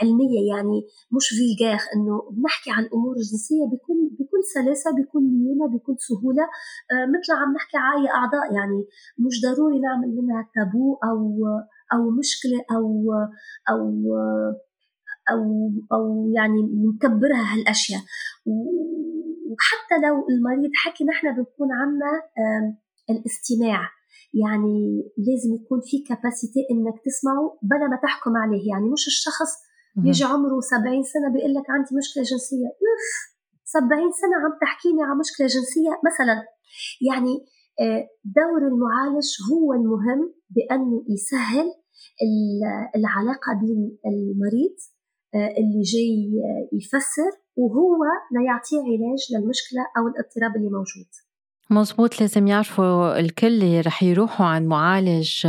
علمية يعني مش فيلجار إنه بنحكي عن أمور جنسية بكل بكل سلاسة بكل ليونة بكل سهولة. آه مثل عم نحكي عاية أعضاء يعني مش ضروري نعمل منها تابو أو أو مشكلة أو أو أو أو يعني نكبرها هالأشياء. وحتى لو المريض حكي نحن بنكون عنا الاستماع. يعني لازم يكون في كاباسيتي إنك تسمعه بلا ما تحكم عليه. يعني مش الشخص بيجي عمره 70 سنة بيقول لك عندي مشكلة جنسية. أوف! 70 سنة عم تحكيني عن مشكلة جنسية مثلا. يعني آه، دور المعالج هو المهم بأنه يسهل العلاقة بين المريض آه، اللي جاي يفسر وهو ليعطيه علاج للمشكلة أو الاضطراب اللي موجود. مزبوط لازم يعرفوا الكل اللي رح يروحوا عند معالج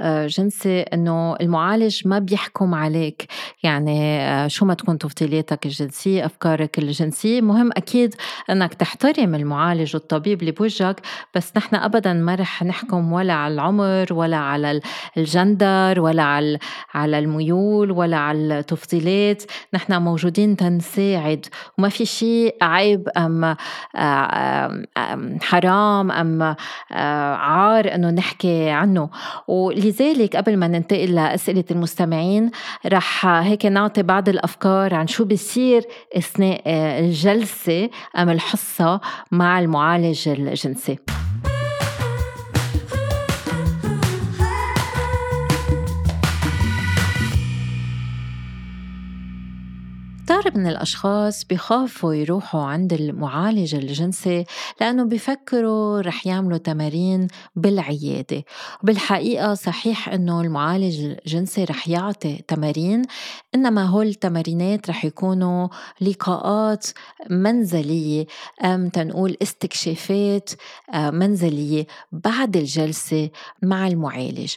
آه، جنسي إنه المعالج ما بيحكم عليك. يعني آه، شو ما تكون تفضيلاتك الجنسية أفكارك الجنسية مهم أكيد إنك تحترم المعالج والطبيب اللي بوجهك بس نحن ابدا ما رح نحكم ولا على العمر ولا على الجندر ولا على على الميول ولا على التفضيلات. نحن موجودين تنساعد. وما في شيء عيب أم آه، حرام أم آه، عار أنه نحكي عنه. ولذلك قبل ما ننتقل لأسئلة المستمعين رح هيك نعطي بعض الأفكار عن شو بيصير أثناء آه، الجلسة أم الحصة مع المعالج الجنسي. كتار من الأشخاص بخافوا يروحوا عند المعالج الجنسي لأنه بيفكروا رح يعملوا تمارين بالعيادة. بالحقيقة صحيح أنه المعالج الجنسي رح يعطي تمارين إنما هول التمارينات رح يكونوا لقاءات منزلية أم تنقول استكشافات آه، منزلية بعد الجلسة مع المعالج.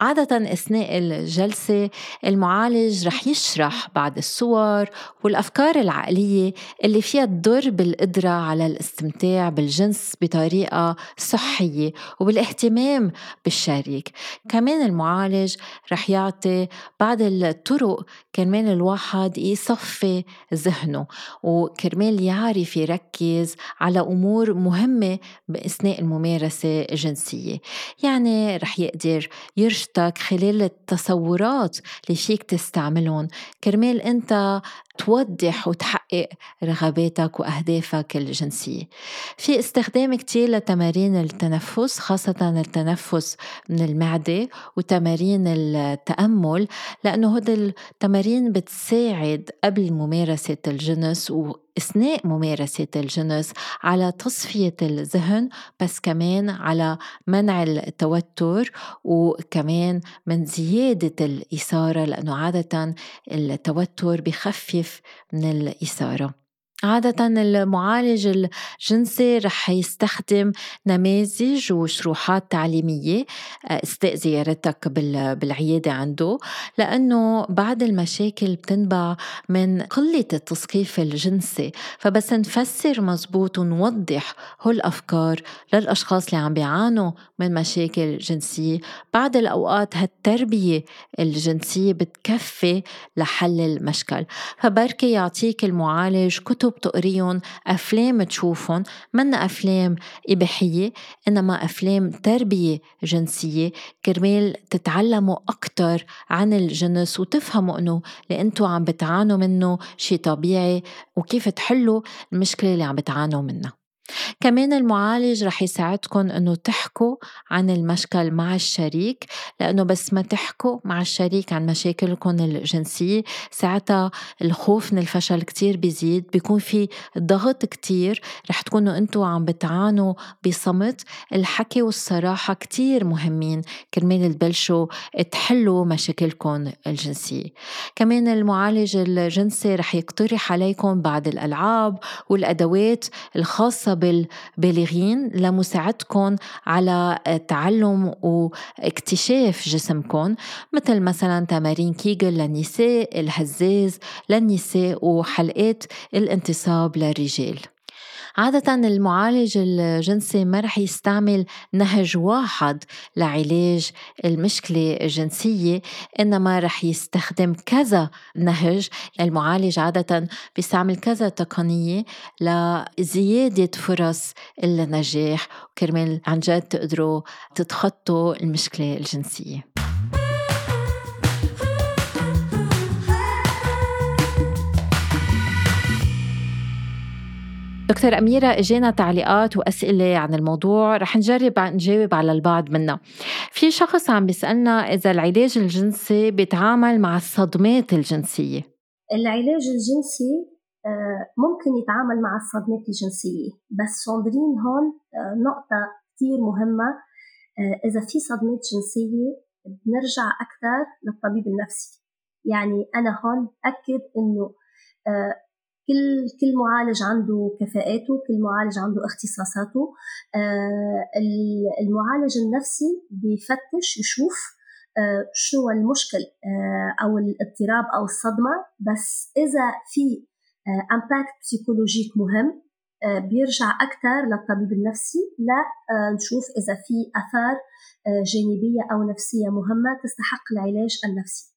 عادة أثناء الجلسة المعالج رح يشرح بعض الصور والأفكار العقلية اللي فيها تضر بالقدرة على الاستمتاع بالجنس بطريقة صحية وبالاهتمام بالشريك. كمان المعالج رح يعطي بعض الطرق كرمال الواحد يصفي ذهنه وكرمال يعرف يركز على أمور مهمة بأثناء الممارسة الجنسية. يعني رح يقدر يرشدك خلال التصورات اللي فيك تستعملهم. كرمال أنت توضح وتحقق رغباتك وأهدافك الجنسية. في استخدام كتير لتمارين التنفس خاصة التنفس من المعدة وتمارين التأمل لأنه هدول التمارين بتساعد قبل ممارسة الجنس أثناء ممارسة الجنس على تصفية الذهن بس كمان على منع التوتر وكمان من زيادة الإثارة لأنه عادة التوتر بخفف من الإثارة. عادة المعالج الجنسي رح يستخدم نماذج وشروحات تعليمية آه، استاء زيارتك بالعيادة عنده لأنه بعض المشاكل بتنبع من قلة التثقيف الجنسي. فبس نفسر مزبوط ونوضح هالأفكار للأشخاص اللي عم بيعانوا من مشاكل جنسية. بعض الأوقات هالتربية الجنسية بتكفي لحل المشكل. فبركي يعطيك المعالج كتب بتقريهم أفلام تشوفهم. منا أفلام إباحية إنما أفلام تربية جنسية. كرمال تتعلموا أكتر عن الجنس وتفهموا إنه اللي أنتوا عم بتعانوا منه شي طبيعي وكيف تحلوا المشكلة اللي عم بتعانوا منها. كمان المعالج رح يساعدكم إنه تحكوا عن المشكل مع الشريك لأنه بس ما تحكوا مع الشريك عن مشاكلكم الجنسية ساعتها الخوف من الفشل كتير بيزيد بيكون في ضغط كتير رح تكونوا أنتوا عم بتعانوا بصمت. الحكي والصراحة كتير مهمين كرمال تبلشوا تحلوا مشاكلكم الجنسية. كمان المعالج الجنسي رح يقترح عليكم بعض الألعاب والأدوات الخاصه بالبالغين لمساعدتكم على تعلم واكتشاف جسمكم مثل مثلا تمارين كيجل للنساء الهزاز للنساء وحلقات الانتصاب للرجال. عادة المعالج الجنسي ما رح يستعمل نهج واحد لعلاج المشكلة الجنسية إنما رح يستخدم كذا نهج. المعالج عادة بيستعمل كذا تقنية لزيادة فرص النجاح وكرمال عن جد تقدروا تتخطوا المشكلة الجنسية. دكتور أميرة إجينا تعليقات وأسئلة عن الموضوع رح نجرب نجاوب على البعض منها في شخص عم بيسألنا إذا العلاج الجنسي بيتعامل مع الصدمات الجنسية. العلاج الجنسي آه، ممكن يتعامل مع الصدمات الجنسية بس صندرين هون آه، نقطة كتير مهمة آه، إذا في صدمات جنسية بنرجع أكثر للطبيب النفسي. يعني أنا هون أكد إنه كل كل معالج عنده كفاءاته كل معالج عنده اختصاصاته. آه، المعالج النفسي بيفتش يشوف آه، شو المشكل آه، أو الاضطراب أو الصدمة. بس إذا في impact psychologique مهم بيرجع أكثر للطبيب النفسي لنشوف إذا في آثار جانبية أو نفسية مهمة تستحق العلاج النفسي.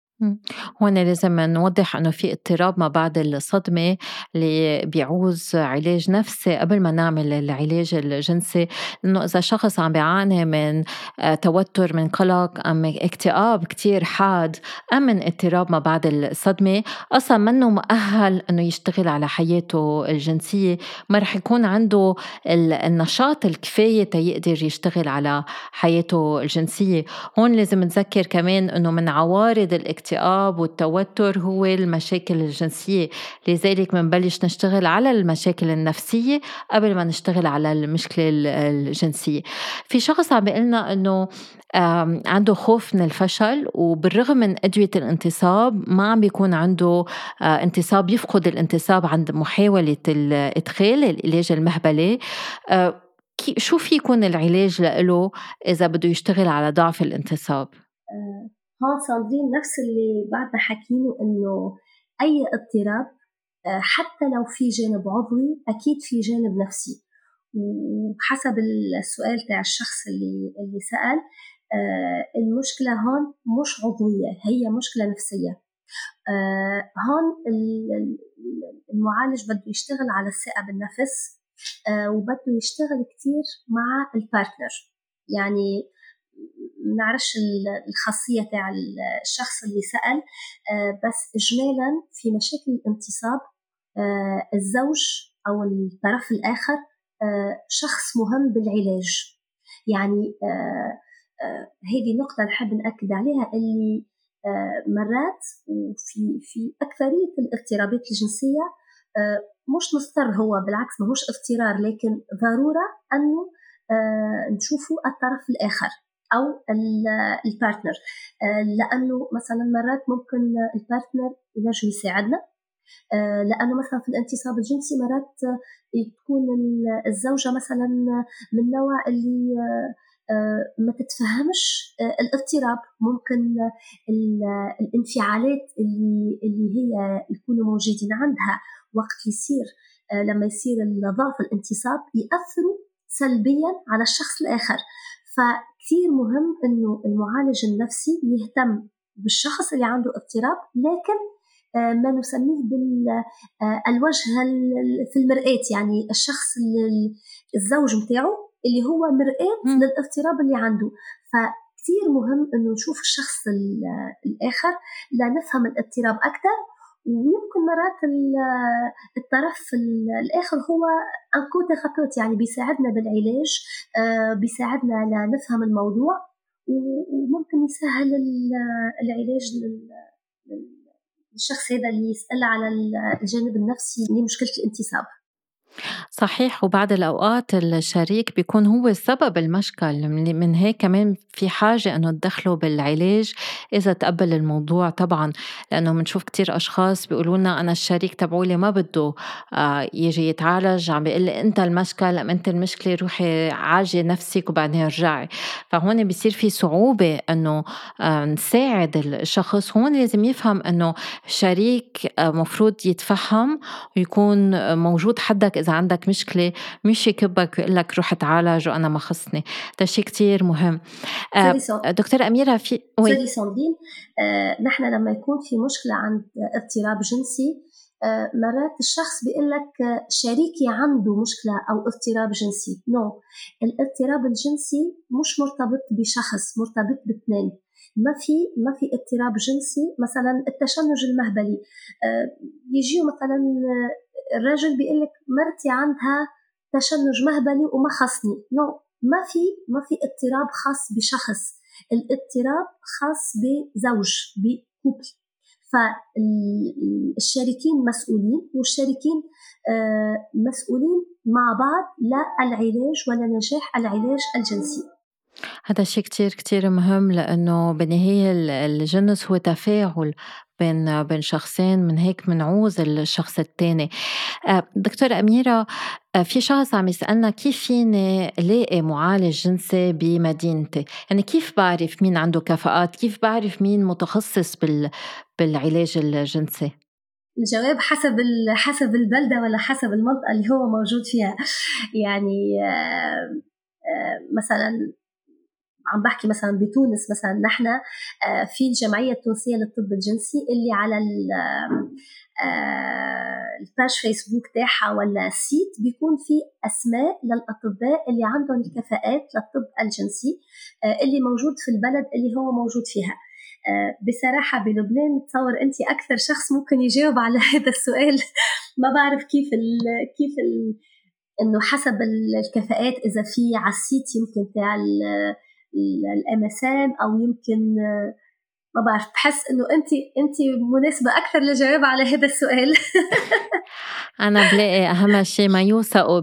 هون لازم نوضح إنه في اضطراب ما بعد الصدمة اللي بيعوز علاج نفسي قبل ما نعمل العلاج الجنسي. إنه إذا شخص عم بيعاني من آه، توتر من قلق أم اكتئاب كتير حاد أم من اضطراب ما بعد الصدمة أصلا منه مؤهل إنه يشتغل على حياته الجنسية. ما رح يكون عنده النشاط الكفاية تيقدر يشتغل على حياته الجنسية. هون لازم نذكر كمان إنه من عوارض الاكتئاب الاكتئاب والتوتر هو المشاكل الجنسية. لذلك منبلش نشتغل على المشاكل النفسية قبل ما نشتغل على المشكلة الجنسية. في شخص عم بيقلنا أنه عنده خوف من الفشل وبالرغم من أدوية الانتصاب ما عم بيكون عنده آه، انتصاب يفقد الانتصاب عند محاولة إدخال العلاج المهبلي. آه، شو في يكون العلاج له إذا بده يشتغل على ضعف الانتصاب؟ هون صادرين نفس اللي بعدنا حكينه إنه أي اضطراب آه، حتى لو في جانب عضوي أكيد في جانب نفسي. وحسب السؤال تاع الشخص اللي اللي سأل آه، المشكلة هون مش عضوية هي مشكلة نفسية. آه، هون المعالج بده يشتغل على الثقة بالنفس وبده يشتغل كتير مع البارتنر يعني نعرفش الخاصية تاع الشخص اللي سأل آه، بس إجمالا في مشاكل الانتصاب آه، الزوج أو الطرف الآخر آه، شخص مهم بالعلاج. يعني هذه نقطة نحب نأكد عليها اللي مرات وفي في أكثرية الاضطرابات الجنسية مش مضطر هو بالعكس ماهوش اضطرار لكن ضرورة أنه نشوفوا الطرف الآخر. أو البارتنر آه، لأنه مثلا مرات ممكن البارتنر ينجم يساعدنا. آه، لأنه مثلا في الانتصاب الجنسي مرات تكون الزوجة مثلا من النوع اللي آه، ما تتفهمش الاضطراب. ممكن الانفعالات اللي اللي هي يكونوا موجودين عندها وقت يصير لما يصير ضعف الانتصاب يأثروا سلبيا على الشخص الآخر. فكثير مهم إنه المعالج النفسي يهتم بالشخص اللي عنده اضطراب لكن آه، ما نسميه بالوجه آه، في المرآة يعني الشخص الزوج متاعه اللي هو مرآة للاضطراب اللي عنده. فكثير مهم إنه نشوف الشخص الآخر لنفهم الاضطراب أكثر ويمكن مرات الطرف الآخر هو أنكو ثيرابيوت يعني بيساعدنا بالعلاج آه، بيساعدنا لنفهم الموضوع وممكن يسهل العلاج للشخص هذا اللي يسأل على الجانب النفسي لمشكلة الانتصاب صحيح وبعض الأوقات الشريك بيكون هو سبب المشكل. من هيك كمان في حاجة أنه تدخلوا بالعلاج إذا تقبل الموضوع طبعا لأنه بنشوف كتير أشخاص بيقولوا لنا أنا الشريك تبعولي ما بده آه، يجي يتعالج عم بيقول لي أنت المشكل أم أنت المشكلة؟ روحي عالجي نفسك وبعدين ارجعي. فهون بيصير في صعوبة أنه آه، نساعد الشخص. هون لازم يفهم أنه شريك آه، مفروض يتفهم ويكون موجود حدك إذا عندك مشكلة مش يكبك ويقول لك روح تعالج وأنا ما خصني. ده شيء كتير مهم. آه دكتورة أميرة في سوري ساندين. آه نحن لما يكون في مشكلة عند اضطراب جنسي آه مرات الشخص بيقول لك شريكي عنده مشكلة أو اضطراب جنسي. no no. الاضطراب الجنسي مش مرتبط بشخص مرتبط باثنين ما في ما في اضطراب جنسي مثلا التشنج المهبلي. آه، يجيو مثلا الرجل بيقول لك مرتي عندها تشنج مهبلي وما خصني. no no. ما في ما في اضطراب خاص بشخص. الاضطراب خاص بزوج ب couple. فالشريكين مسؤولين والشريكين آه، مسؤولين مع بعض للعلاج ولنجاح العلاج الجنسي. هذا شيء كتير كتير مهم لأنه بالنهاية الجنس هو تفاعل بين بين شخصين من هيك منعوز الشخص الثاني آه، دكتورة أميرة آه، في شخص عم يسألنا كيف فيني لاقي معالج جنسي بمدينتي؟ يعني كيف بعرف مين عنده كفاءات؟ كيف بعرف مين متخصص بال بالعلاج الجنسي؟ الجواب حسب حسب البلدة ولا حسب المنطقة اللي هو موجود فيها. يعني آه، مثلا عم بحكي مثلا بتونس مثلا نحن آه، في الجمعية التونسية للطب الجنسي اللي على آه، ال page فيسبوك تاعها ولا site بيكون في أسماء للأطباء اللي عندهم الكفاءات للطب الجنسي آه، اللي موجود في البلد اللي هو موجود فيها. بصراحة بلبنان تصور أنت أكثر شخص ممكن يجاوب على هذا السؤال. ما بعرف كيف ال كيف ال إنه حسب الكفاءات إذا في على ال site يمكن تاع ال MSM أو يمكن ما بعرف بحس إنه انت انت مناسبة أكثر للجواب على هذا السؤال. أنا بلاقي أهم شيء ما يوثقوا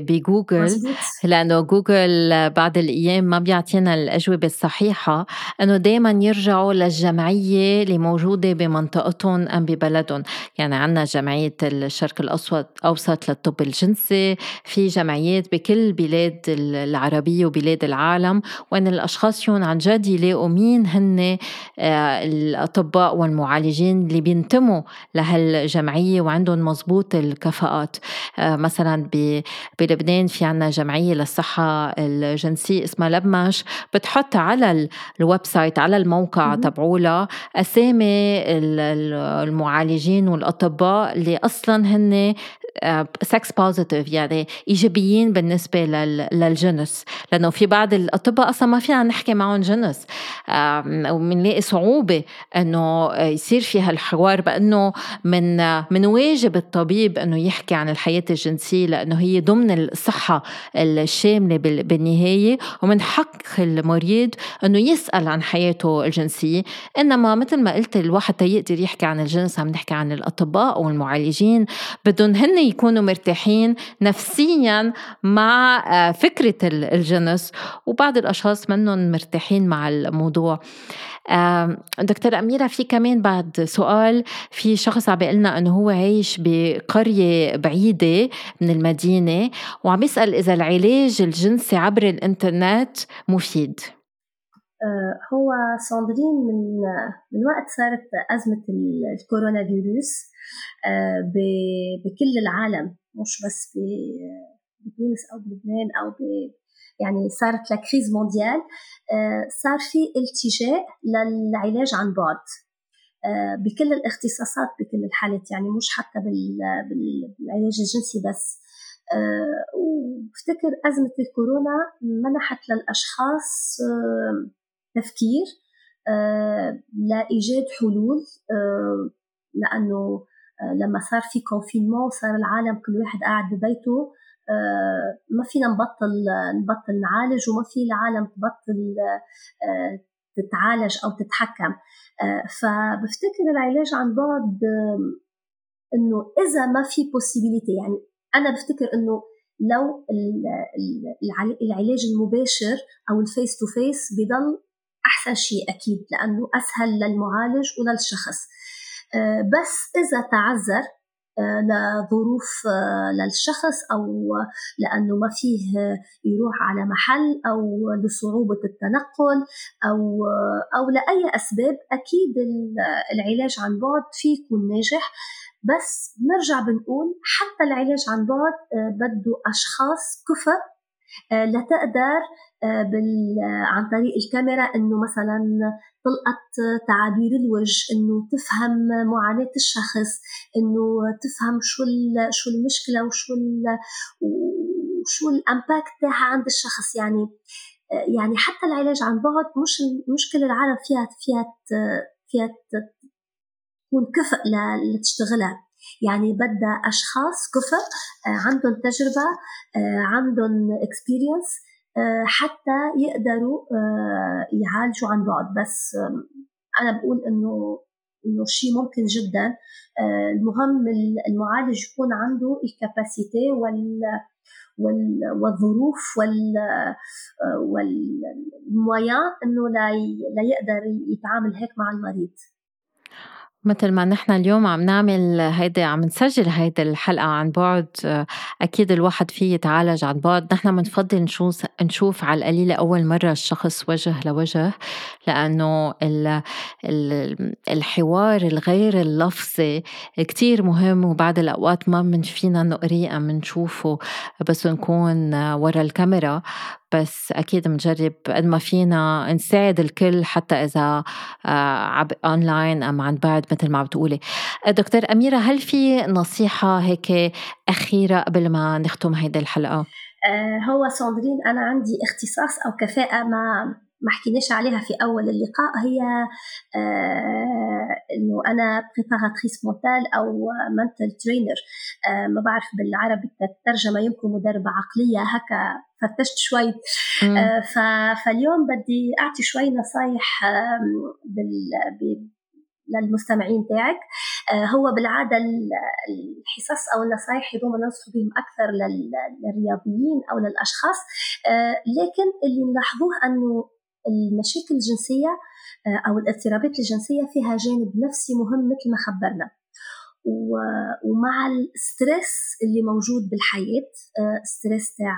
بجوجل لأنه جوجل بعض الأيام ما بيعطينا الأجوبة الصحيحة إنه دايما يرجعوا للجمعية اللي موجودة بمنطقتهم أم ببلدهم. يعني عنا جمعية الشرق الأوسط أوسط للطب الجنسي في جمعيات بكل بلاد العربية وبلاد العالم وين الأشخاص يون عن جد يلاقوا مين هن الأطباء والمعالجين اللي بينتموا لهالجمعية وعندهم مزبوط الكفاءات. آه، مثلا بلبنان في عنا جمعية للصحة الجنسية اسمها LebMASH بتحط على ال website على الموقع تبعولها أسامي المعالجين والأطباء اللي أصلا هن sex آه، positive يعني إيجابيين بالنسبة للجنس. لأنه في بعض الأطباء أصلا ما فينا نحكي معهم جنس. وبنلاقي صعوبة إنه يصير في هالحوار بأنه من من واجب الطبيب إنه يحكي عن الحياة الجنسية لأنه هي ضمن الصحة الشاملة بالنهاية. ومن حق المريض إنه يسأل عن حياته الجنسية. إنما مثل ما قلت الواحد يقدر يحكي عن الجنس عم نحكي عن الأطباء والمعالجين. بدهم هن يكونوا مرتاحين نفسيا مع آه، فكرة الجنس. وبعض الأشخاص منهم مرتاحين مع الموضوع. دكتور أميرة في كمان بعد سؤال. في شخص عم بيقلنا أنه هو عايش بقرية بعيدة من المدينة وعم يسأل إذا العلاج الجنسي عبر الإنترنت مفيد. آه، هو صادرين من من وقت صارت أزمة الكورونا فيروس. بكل العالم مش بس بتونس أو بلبنان أو ب يعني صارت لكريز مونديال آه، صار في التجاء للعلاج عن بعد. بكل الاختصاصات بكل الحالات يعني مش حتى بالعلاج الجنسي بس. وبفتكر أزمة الكورونا منحت للأشخاص تفكير آه، لايجاد حلول آه، آه، لما صار في confinement صار العالم كل واحد قاعد ببيته ما فينا نبطل نبطل نعالج وما في العالم تبطل تتعالج أو تتحكم. فبفتكر العلاج عن بعد إنه إذا ما في possibilité يعني أنا بفتكر إنه لو العلاج المباشر أو ال face to face بضل أحسن شيء أكيد لأنه أسهل للمعالج وللشخص. آه، بس إذا تعذر آه، لظروف آه، للشخص أو لأنه ما فيه يروح على محل أو لصعوبة التنقل أو أو لأي أسباب أكيد العلاج عن بعد فيه يكون ناجح. بس نرجع بنقول حتى العلاج عن بعد بده أشخاص كفء لتقدر آه، عن طريق الكاميرا إنه مثلا تلقط تعابير الوجه إنه تفهم معاناة الشخص إنه تفهم شو شو المشكلة وشو وشو الامباكت تاعها عند الشخص. يعني آه، يعني حتى العلاج عن بعد مش مش كل العالم فيها فيها فيها تكون كفء لتشتغلها. يعني بدها أشخاص كفر عندهم تجربة عندهم اكسبيرينس حتى يقدروا يعالجوا عن بعد. بس أنا بقول إنه إنه شيء ممكن جدا. المهم المعالج يكون عنده الكاباسيتي وال والظروف وال والمويان إنه لا يقدر يتعامل هيك مع المريض. مثل ما نحن اليوم عم نعمل هيدي عم نسجل هيدي الحلقة عن بعد أكيد الواحد فيه يتعالج عن بعد. نحن بنفضل نشوف نشوف على القليلة أول مرة الشخص وجه لوجه لأنه ال ال الحوار الغير اللفظي كتير مهم وبعد الأوقات ما من فينا نقريه أم نشوفه بس نكون ورا الكاميرا. بس أكيد بنجرب قد ما فينا نساعد الكل حتى إذا آه، أونلاين أم عن بعد مثل ما بتقولي دكتور أميرة هل في نصيحة هيك أخيرة قبل ما نختم هيدي الحلقة؟ آه، هو ساندرين أنا عندي اختصاص أو كفاءة ما ما حكيناش عليها في أول اللقاء. هي آه إنه أنا préparatrice mentale أو mental trainer ما بعرف بالعربي الترجمة يمكن مدربة عقلية هكا فتشت شوي. آه فاليوم بدي أعطي شوي نصايح بال للمستمعين تاعك. آه هو بالعادة الحصص أو النصائح هذوما ننصح بهم أكثر للرياضيين أو للأشخاص. آه لكن اللي نلاحظوه أنه المشاكل الجنسية أو الاضطرابات الجنسية فيها جانب نفسي مهم مثل ما خبرنا. ومع ال stress اللي موجود بالحياة آه، stress تاع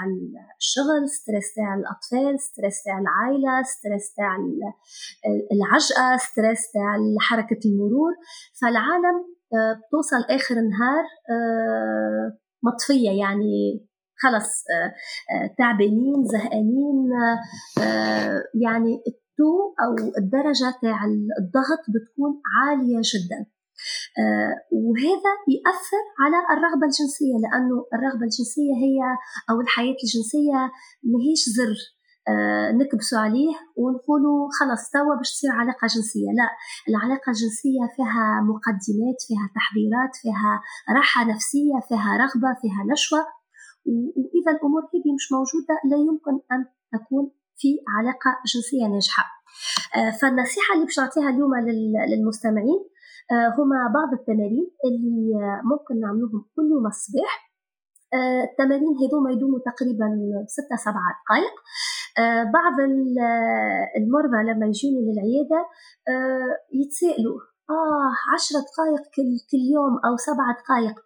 الشغل stress تاع الأطفال stress تاع العائلة stress تاع العجقة stress تاع حركة المرور. فالعالم آه، بتوصل آخر النهار مطفية يعني خلص آه، آه، تعبانين زهقانين آه، يعني ال taux أو الدرجة تاع الضغط بتكون عالية جدا. وهذا يأثر على الرغبة الجنسية لأنه الرغبة الجنسية هي أو الحياة الجنسية ماهيش زر نكبسوا عليه ونقولوا خلص توا باش تصير علاقة جنسية. لا العلاقة الجنسية فيها مقدمات فيها تحضيرات فيها راحة نفسية فيها رغبة فيها نشوة. وإذا الأمور هذه مش موجودة لا يمكن أن تكون في علاقة جنسية ناجحة. آه، فالنصيحة اللي باش نعطيها اليوم للمستمعين آه، هما بعض التمارين اللي ممكن نعملوهم كل يوم الصباح. آه، التمارين هذوما يدوموا تقريبا ستة سبعة دقائق. بعض المرضى لما يجوني للعيادة يتسائلوا آه عشرة دقائق كل يوم أو سبعة دقائق.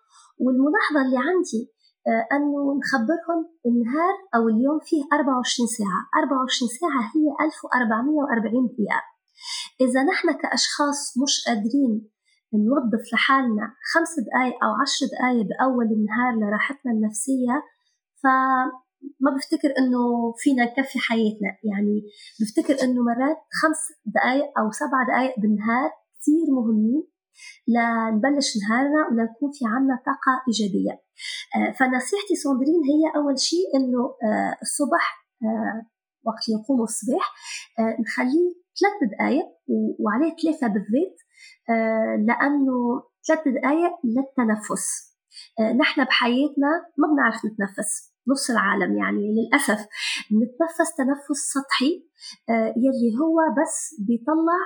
والملاحظة اللي عندي آه، أنه نخبرهم النهار أو اليوم فيه 24 ساعة. 24 ساعة هي 1440 دقيقة. إذا نحن كأشخاص مش قادرين نوظف لحالنا خمس دقايق أو عشر دقايق بأول النهار لراحتنا النفسية فما بفتكر إنه فينا نكفي حياتنا. يعني بفتكر إنه مرات خمس دقائق أو سبع دقائق بالنهار كثير مهمين لنبلش نهارنا ولنكون في عنا طاقة إيجابية. آه، فنصيحتي ساندرين هي أول شيء إنه آه، الصبح آه، وقت يقوم الصباح نخليه ثلاث دقائق وعليه ثلاثة بالذات لأنه ثلاث دقائق للتنفس. نحن بحياتنا ما بنعرف نتنفس نص العالم يعني للأسف. نتنفس تنفس سطحي يلي هو بس بيطلع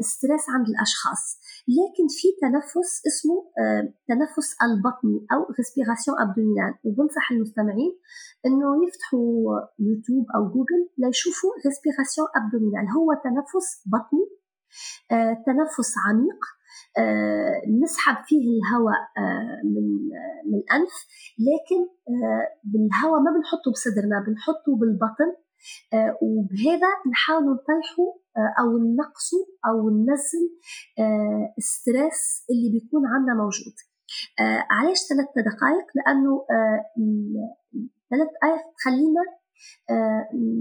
stress عند الأشخاص. لكن في تنفس اسمه آه، تنفس البطني أو respiration abdominale وبنصح المستمعين إنه يفتحوا يوتيوب أو جوجل ليشوفوا respiration abdominale هو تنفس بطني آه، تنفس عميق آه، نسحب فيه الهواء من من الأنف لكن بالهواء ما بنحطه بصدرنا بنحطه بالبطن. وبهذا نحاول نطيحوه أو ننقصه أو ننزل ال stress اللي بيكون عندنا موجود. علاش ثلاث دقائق؟ لأنه ثلاث دقائق تخلينا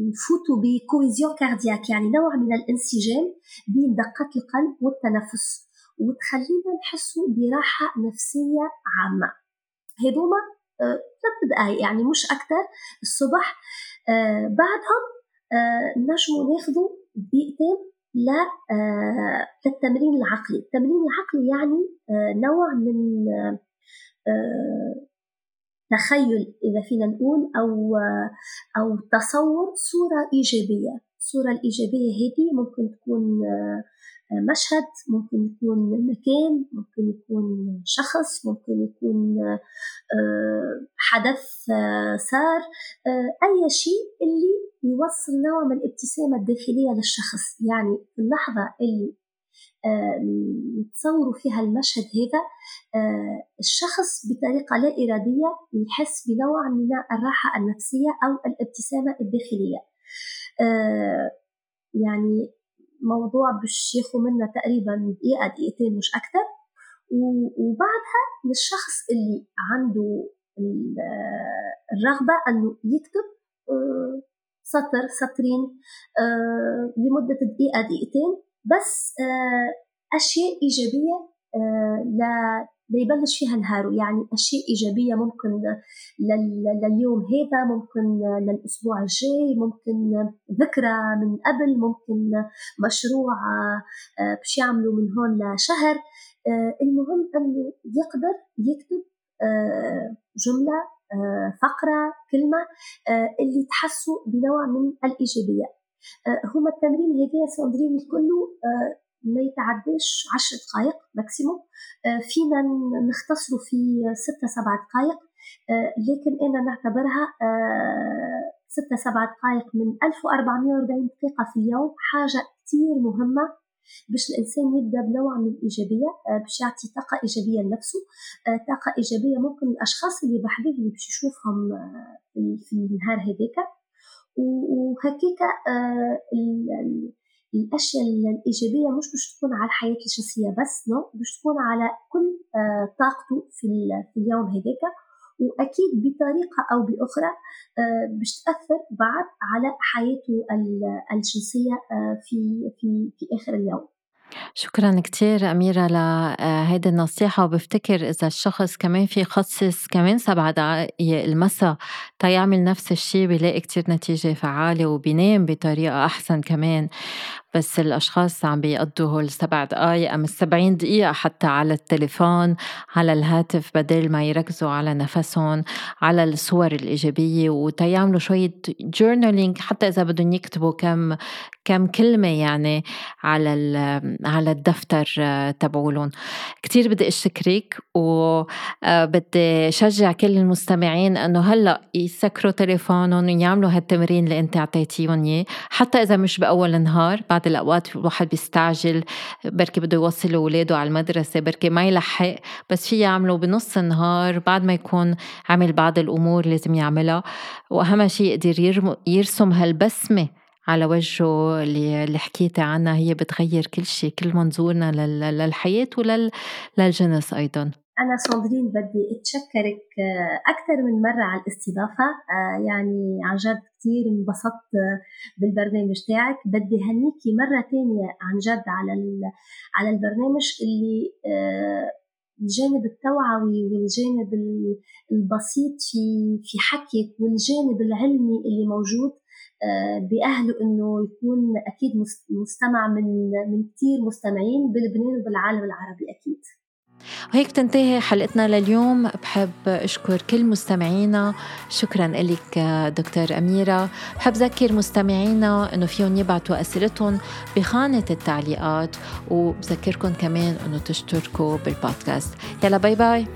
نفوتوا ب cohésion cardiaque يعني نوع من الانسجام بين دقات القلب والتنفس وتخلينا نحسوا براحة نفسية عامة. هذوما ثلاث دقائق يعني مش أكثر. الصبح بعدهم نجموا ناخذوا دقيقتين للتمرين العقلي. التمرين العقلي يعني نوع من تخيل إذا فينا نقول أو أو تصور صورة إيجابية. الصورة الإيجابية هذه ممكن تكون مشهد ممكن يكون مكان ممكن يكون شخص ممكن يكون حدث صار أي شيء اللي يوصل نوع من الابتسامة الداخلية للشخص. يعني في اللحظة اللي نتصوروا فيها المشهد هذا الشخص بطريقة لا إرادية يحس بنوع من الراحة النفسية أو الابتسامة الداخلية. يعني موضوع باش ياخذ منا تقريبا دقيقة دقيقتين مش أكثر وبعدها للشخص اللي عنده الرغبة أنه يكتب سطر سطرين لمدة دقيقة دقيقتين بس أشياء إيجابية ليبلش فيها نهاره يعني أشياء إيجابية ممكن لليوم هذا ممكن للأسبوع الجاي ممكن ذكرى من قبل ممكن مشروع آه، باش يعملوا من هون لشهر. آه، المهم أنه يقدر يكتب آه، جملة فقرة كلمة اللي تحسوا بنوع من الإيجابية. هما التمرين هذا ساندرين كله ما يتعداش عشر دقائق ماكسيموم آه، فينا نختصره في ستة سبعة دقائق آه، لكن أنا نعتبرها آه، ستة سبعة دقائق من 1440 دقيقة في اليوم حاجة كتير مهمة باش الإنسان يبدأ بنوع من الإيجابية باش يعطي طاقة إيجابية لنفسه. طاقة إيجابية ممكن الأشخاص اللي بحذاه اللي باش يشوفهم في النهار هذاك. وهكيك الأشياء الإيجابية مش باش تكون على الحياة الجنسيه بس نو باش تكون على كل آه، طاقته في, اليوم هذاك. وأكيد بطريقة أو بأخرى آه، باش تأثر بعد على حياته الجنسيه آه، في في في آخر اليوم. شكرا كتير أميرة لهيدي النصيحة. وبفتكر إذا الشخص كمان في يخصص كمان سبع دقايق المساء تيعمل نفس الشي بيلاقي كتير نتيجة فعالة وبينام بطريقة أحسن كمان. بس الأشخاص عم بيقضوا هول السبع دقايق أم السبعين دقيقة حتى على التليفون على الهاتف بدل ما يركزوا على نفسهم على الصور الإيجابية وتيعملوا شوية جورنالينج حتى إذا بدهم يكتبوا كم كم كلمة يعني على على الدفتر تبعولن كتير بدي أشكرك وبدي آه، شجع كل المستمعين أنه هلأ يسكروا تليفونهم ويعملوا هالتمرين اللي أنت أعطيتيهم إياه حتى إذا مش بأول النهار بعض الأوقات الواحد بيستعجل بركي بده يوصل أولاده على المدرسة بركي ما يلحق بس في يعملوا بنص النهار بعد ما يكون عمل بعض الأمور لازم يعملها. وأهم شيء يقدر يرسم هالبسمة على وجهه اللي, اللي حكيتي عنها هي بتغير كل شيء كل منظورنا للحياة وللجنس أيضا. أنا ساندرين بدي أتشكرك آه، أكثر من مرة على الاستضافة. آه، يعني عن جد كثير انبسطت بالبرنامج تاعك. بدي هنيكي مرة تانية عن جد على على البرنامج اللي آه، الجانب التوعوي والجانب البسيط في في حكيك والجانب العلمي اللي موجود. بأهله إنه يكون أكيد مستمع من من كثير مستمعين بلبنان وبالعالم العربي أكيد. وهيك تنتهي حلقتنا لليوم. بحب أشكر كل مستمعينا. شكرا لك دكتور أميرة. بحب ذكر مستمعينا أنه فيهم يبعتوا أسئلتهم بخانة التعليقات. وبذكركم كمان أنه تشتركوا بالبودكاست. يلا باي باي.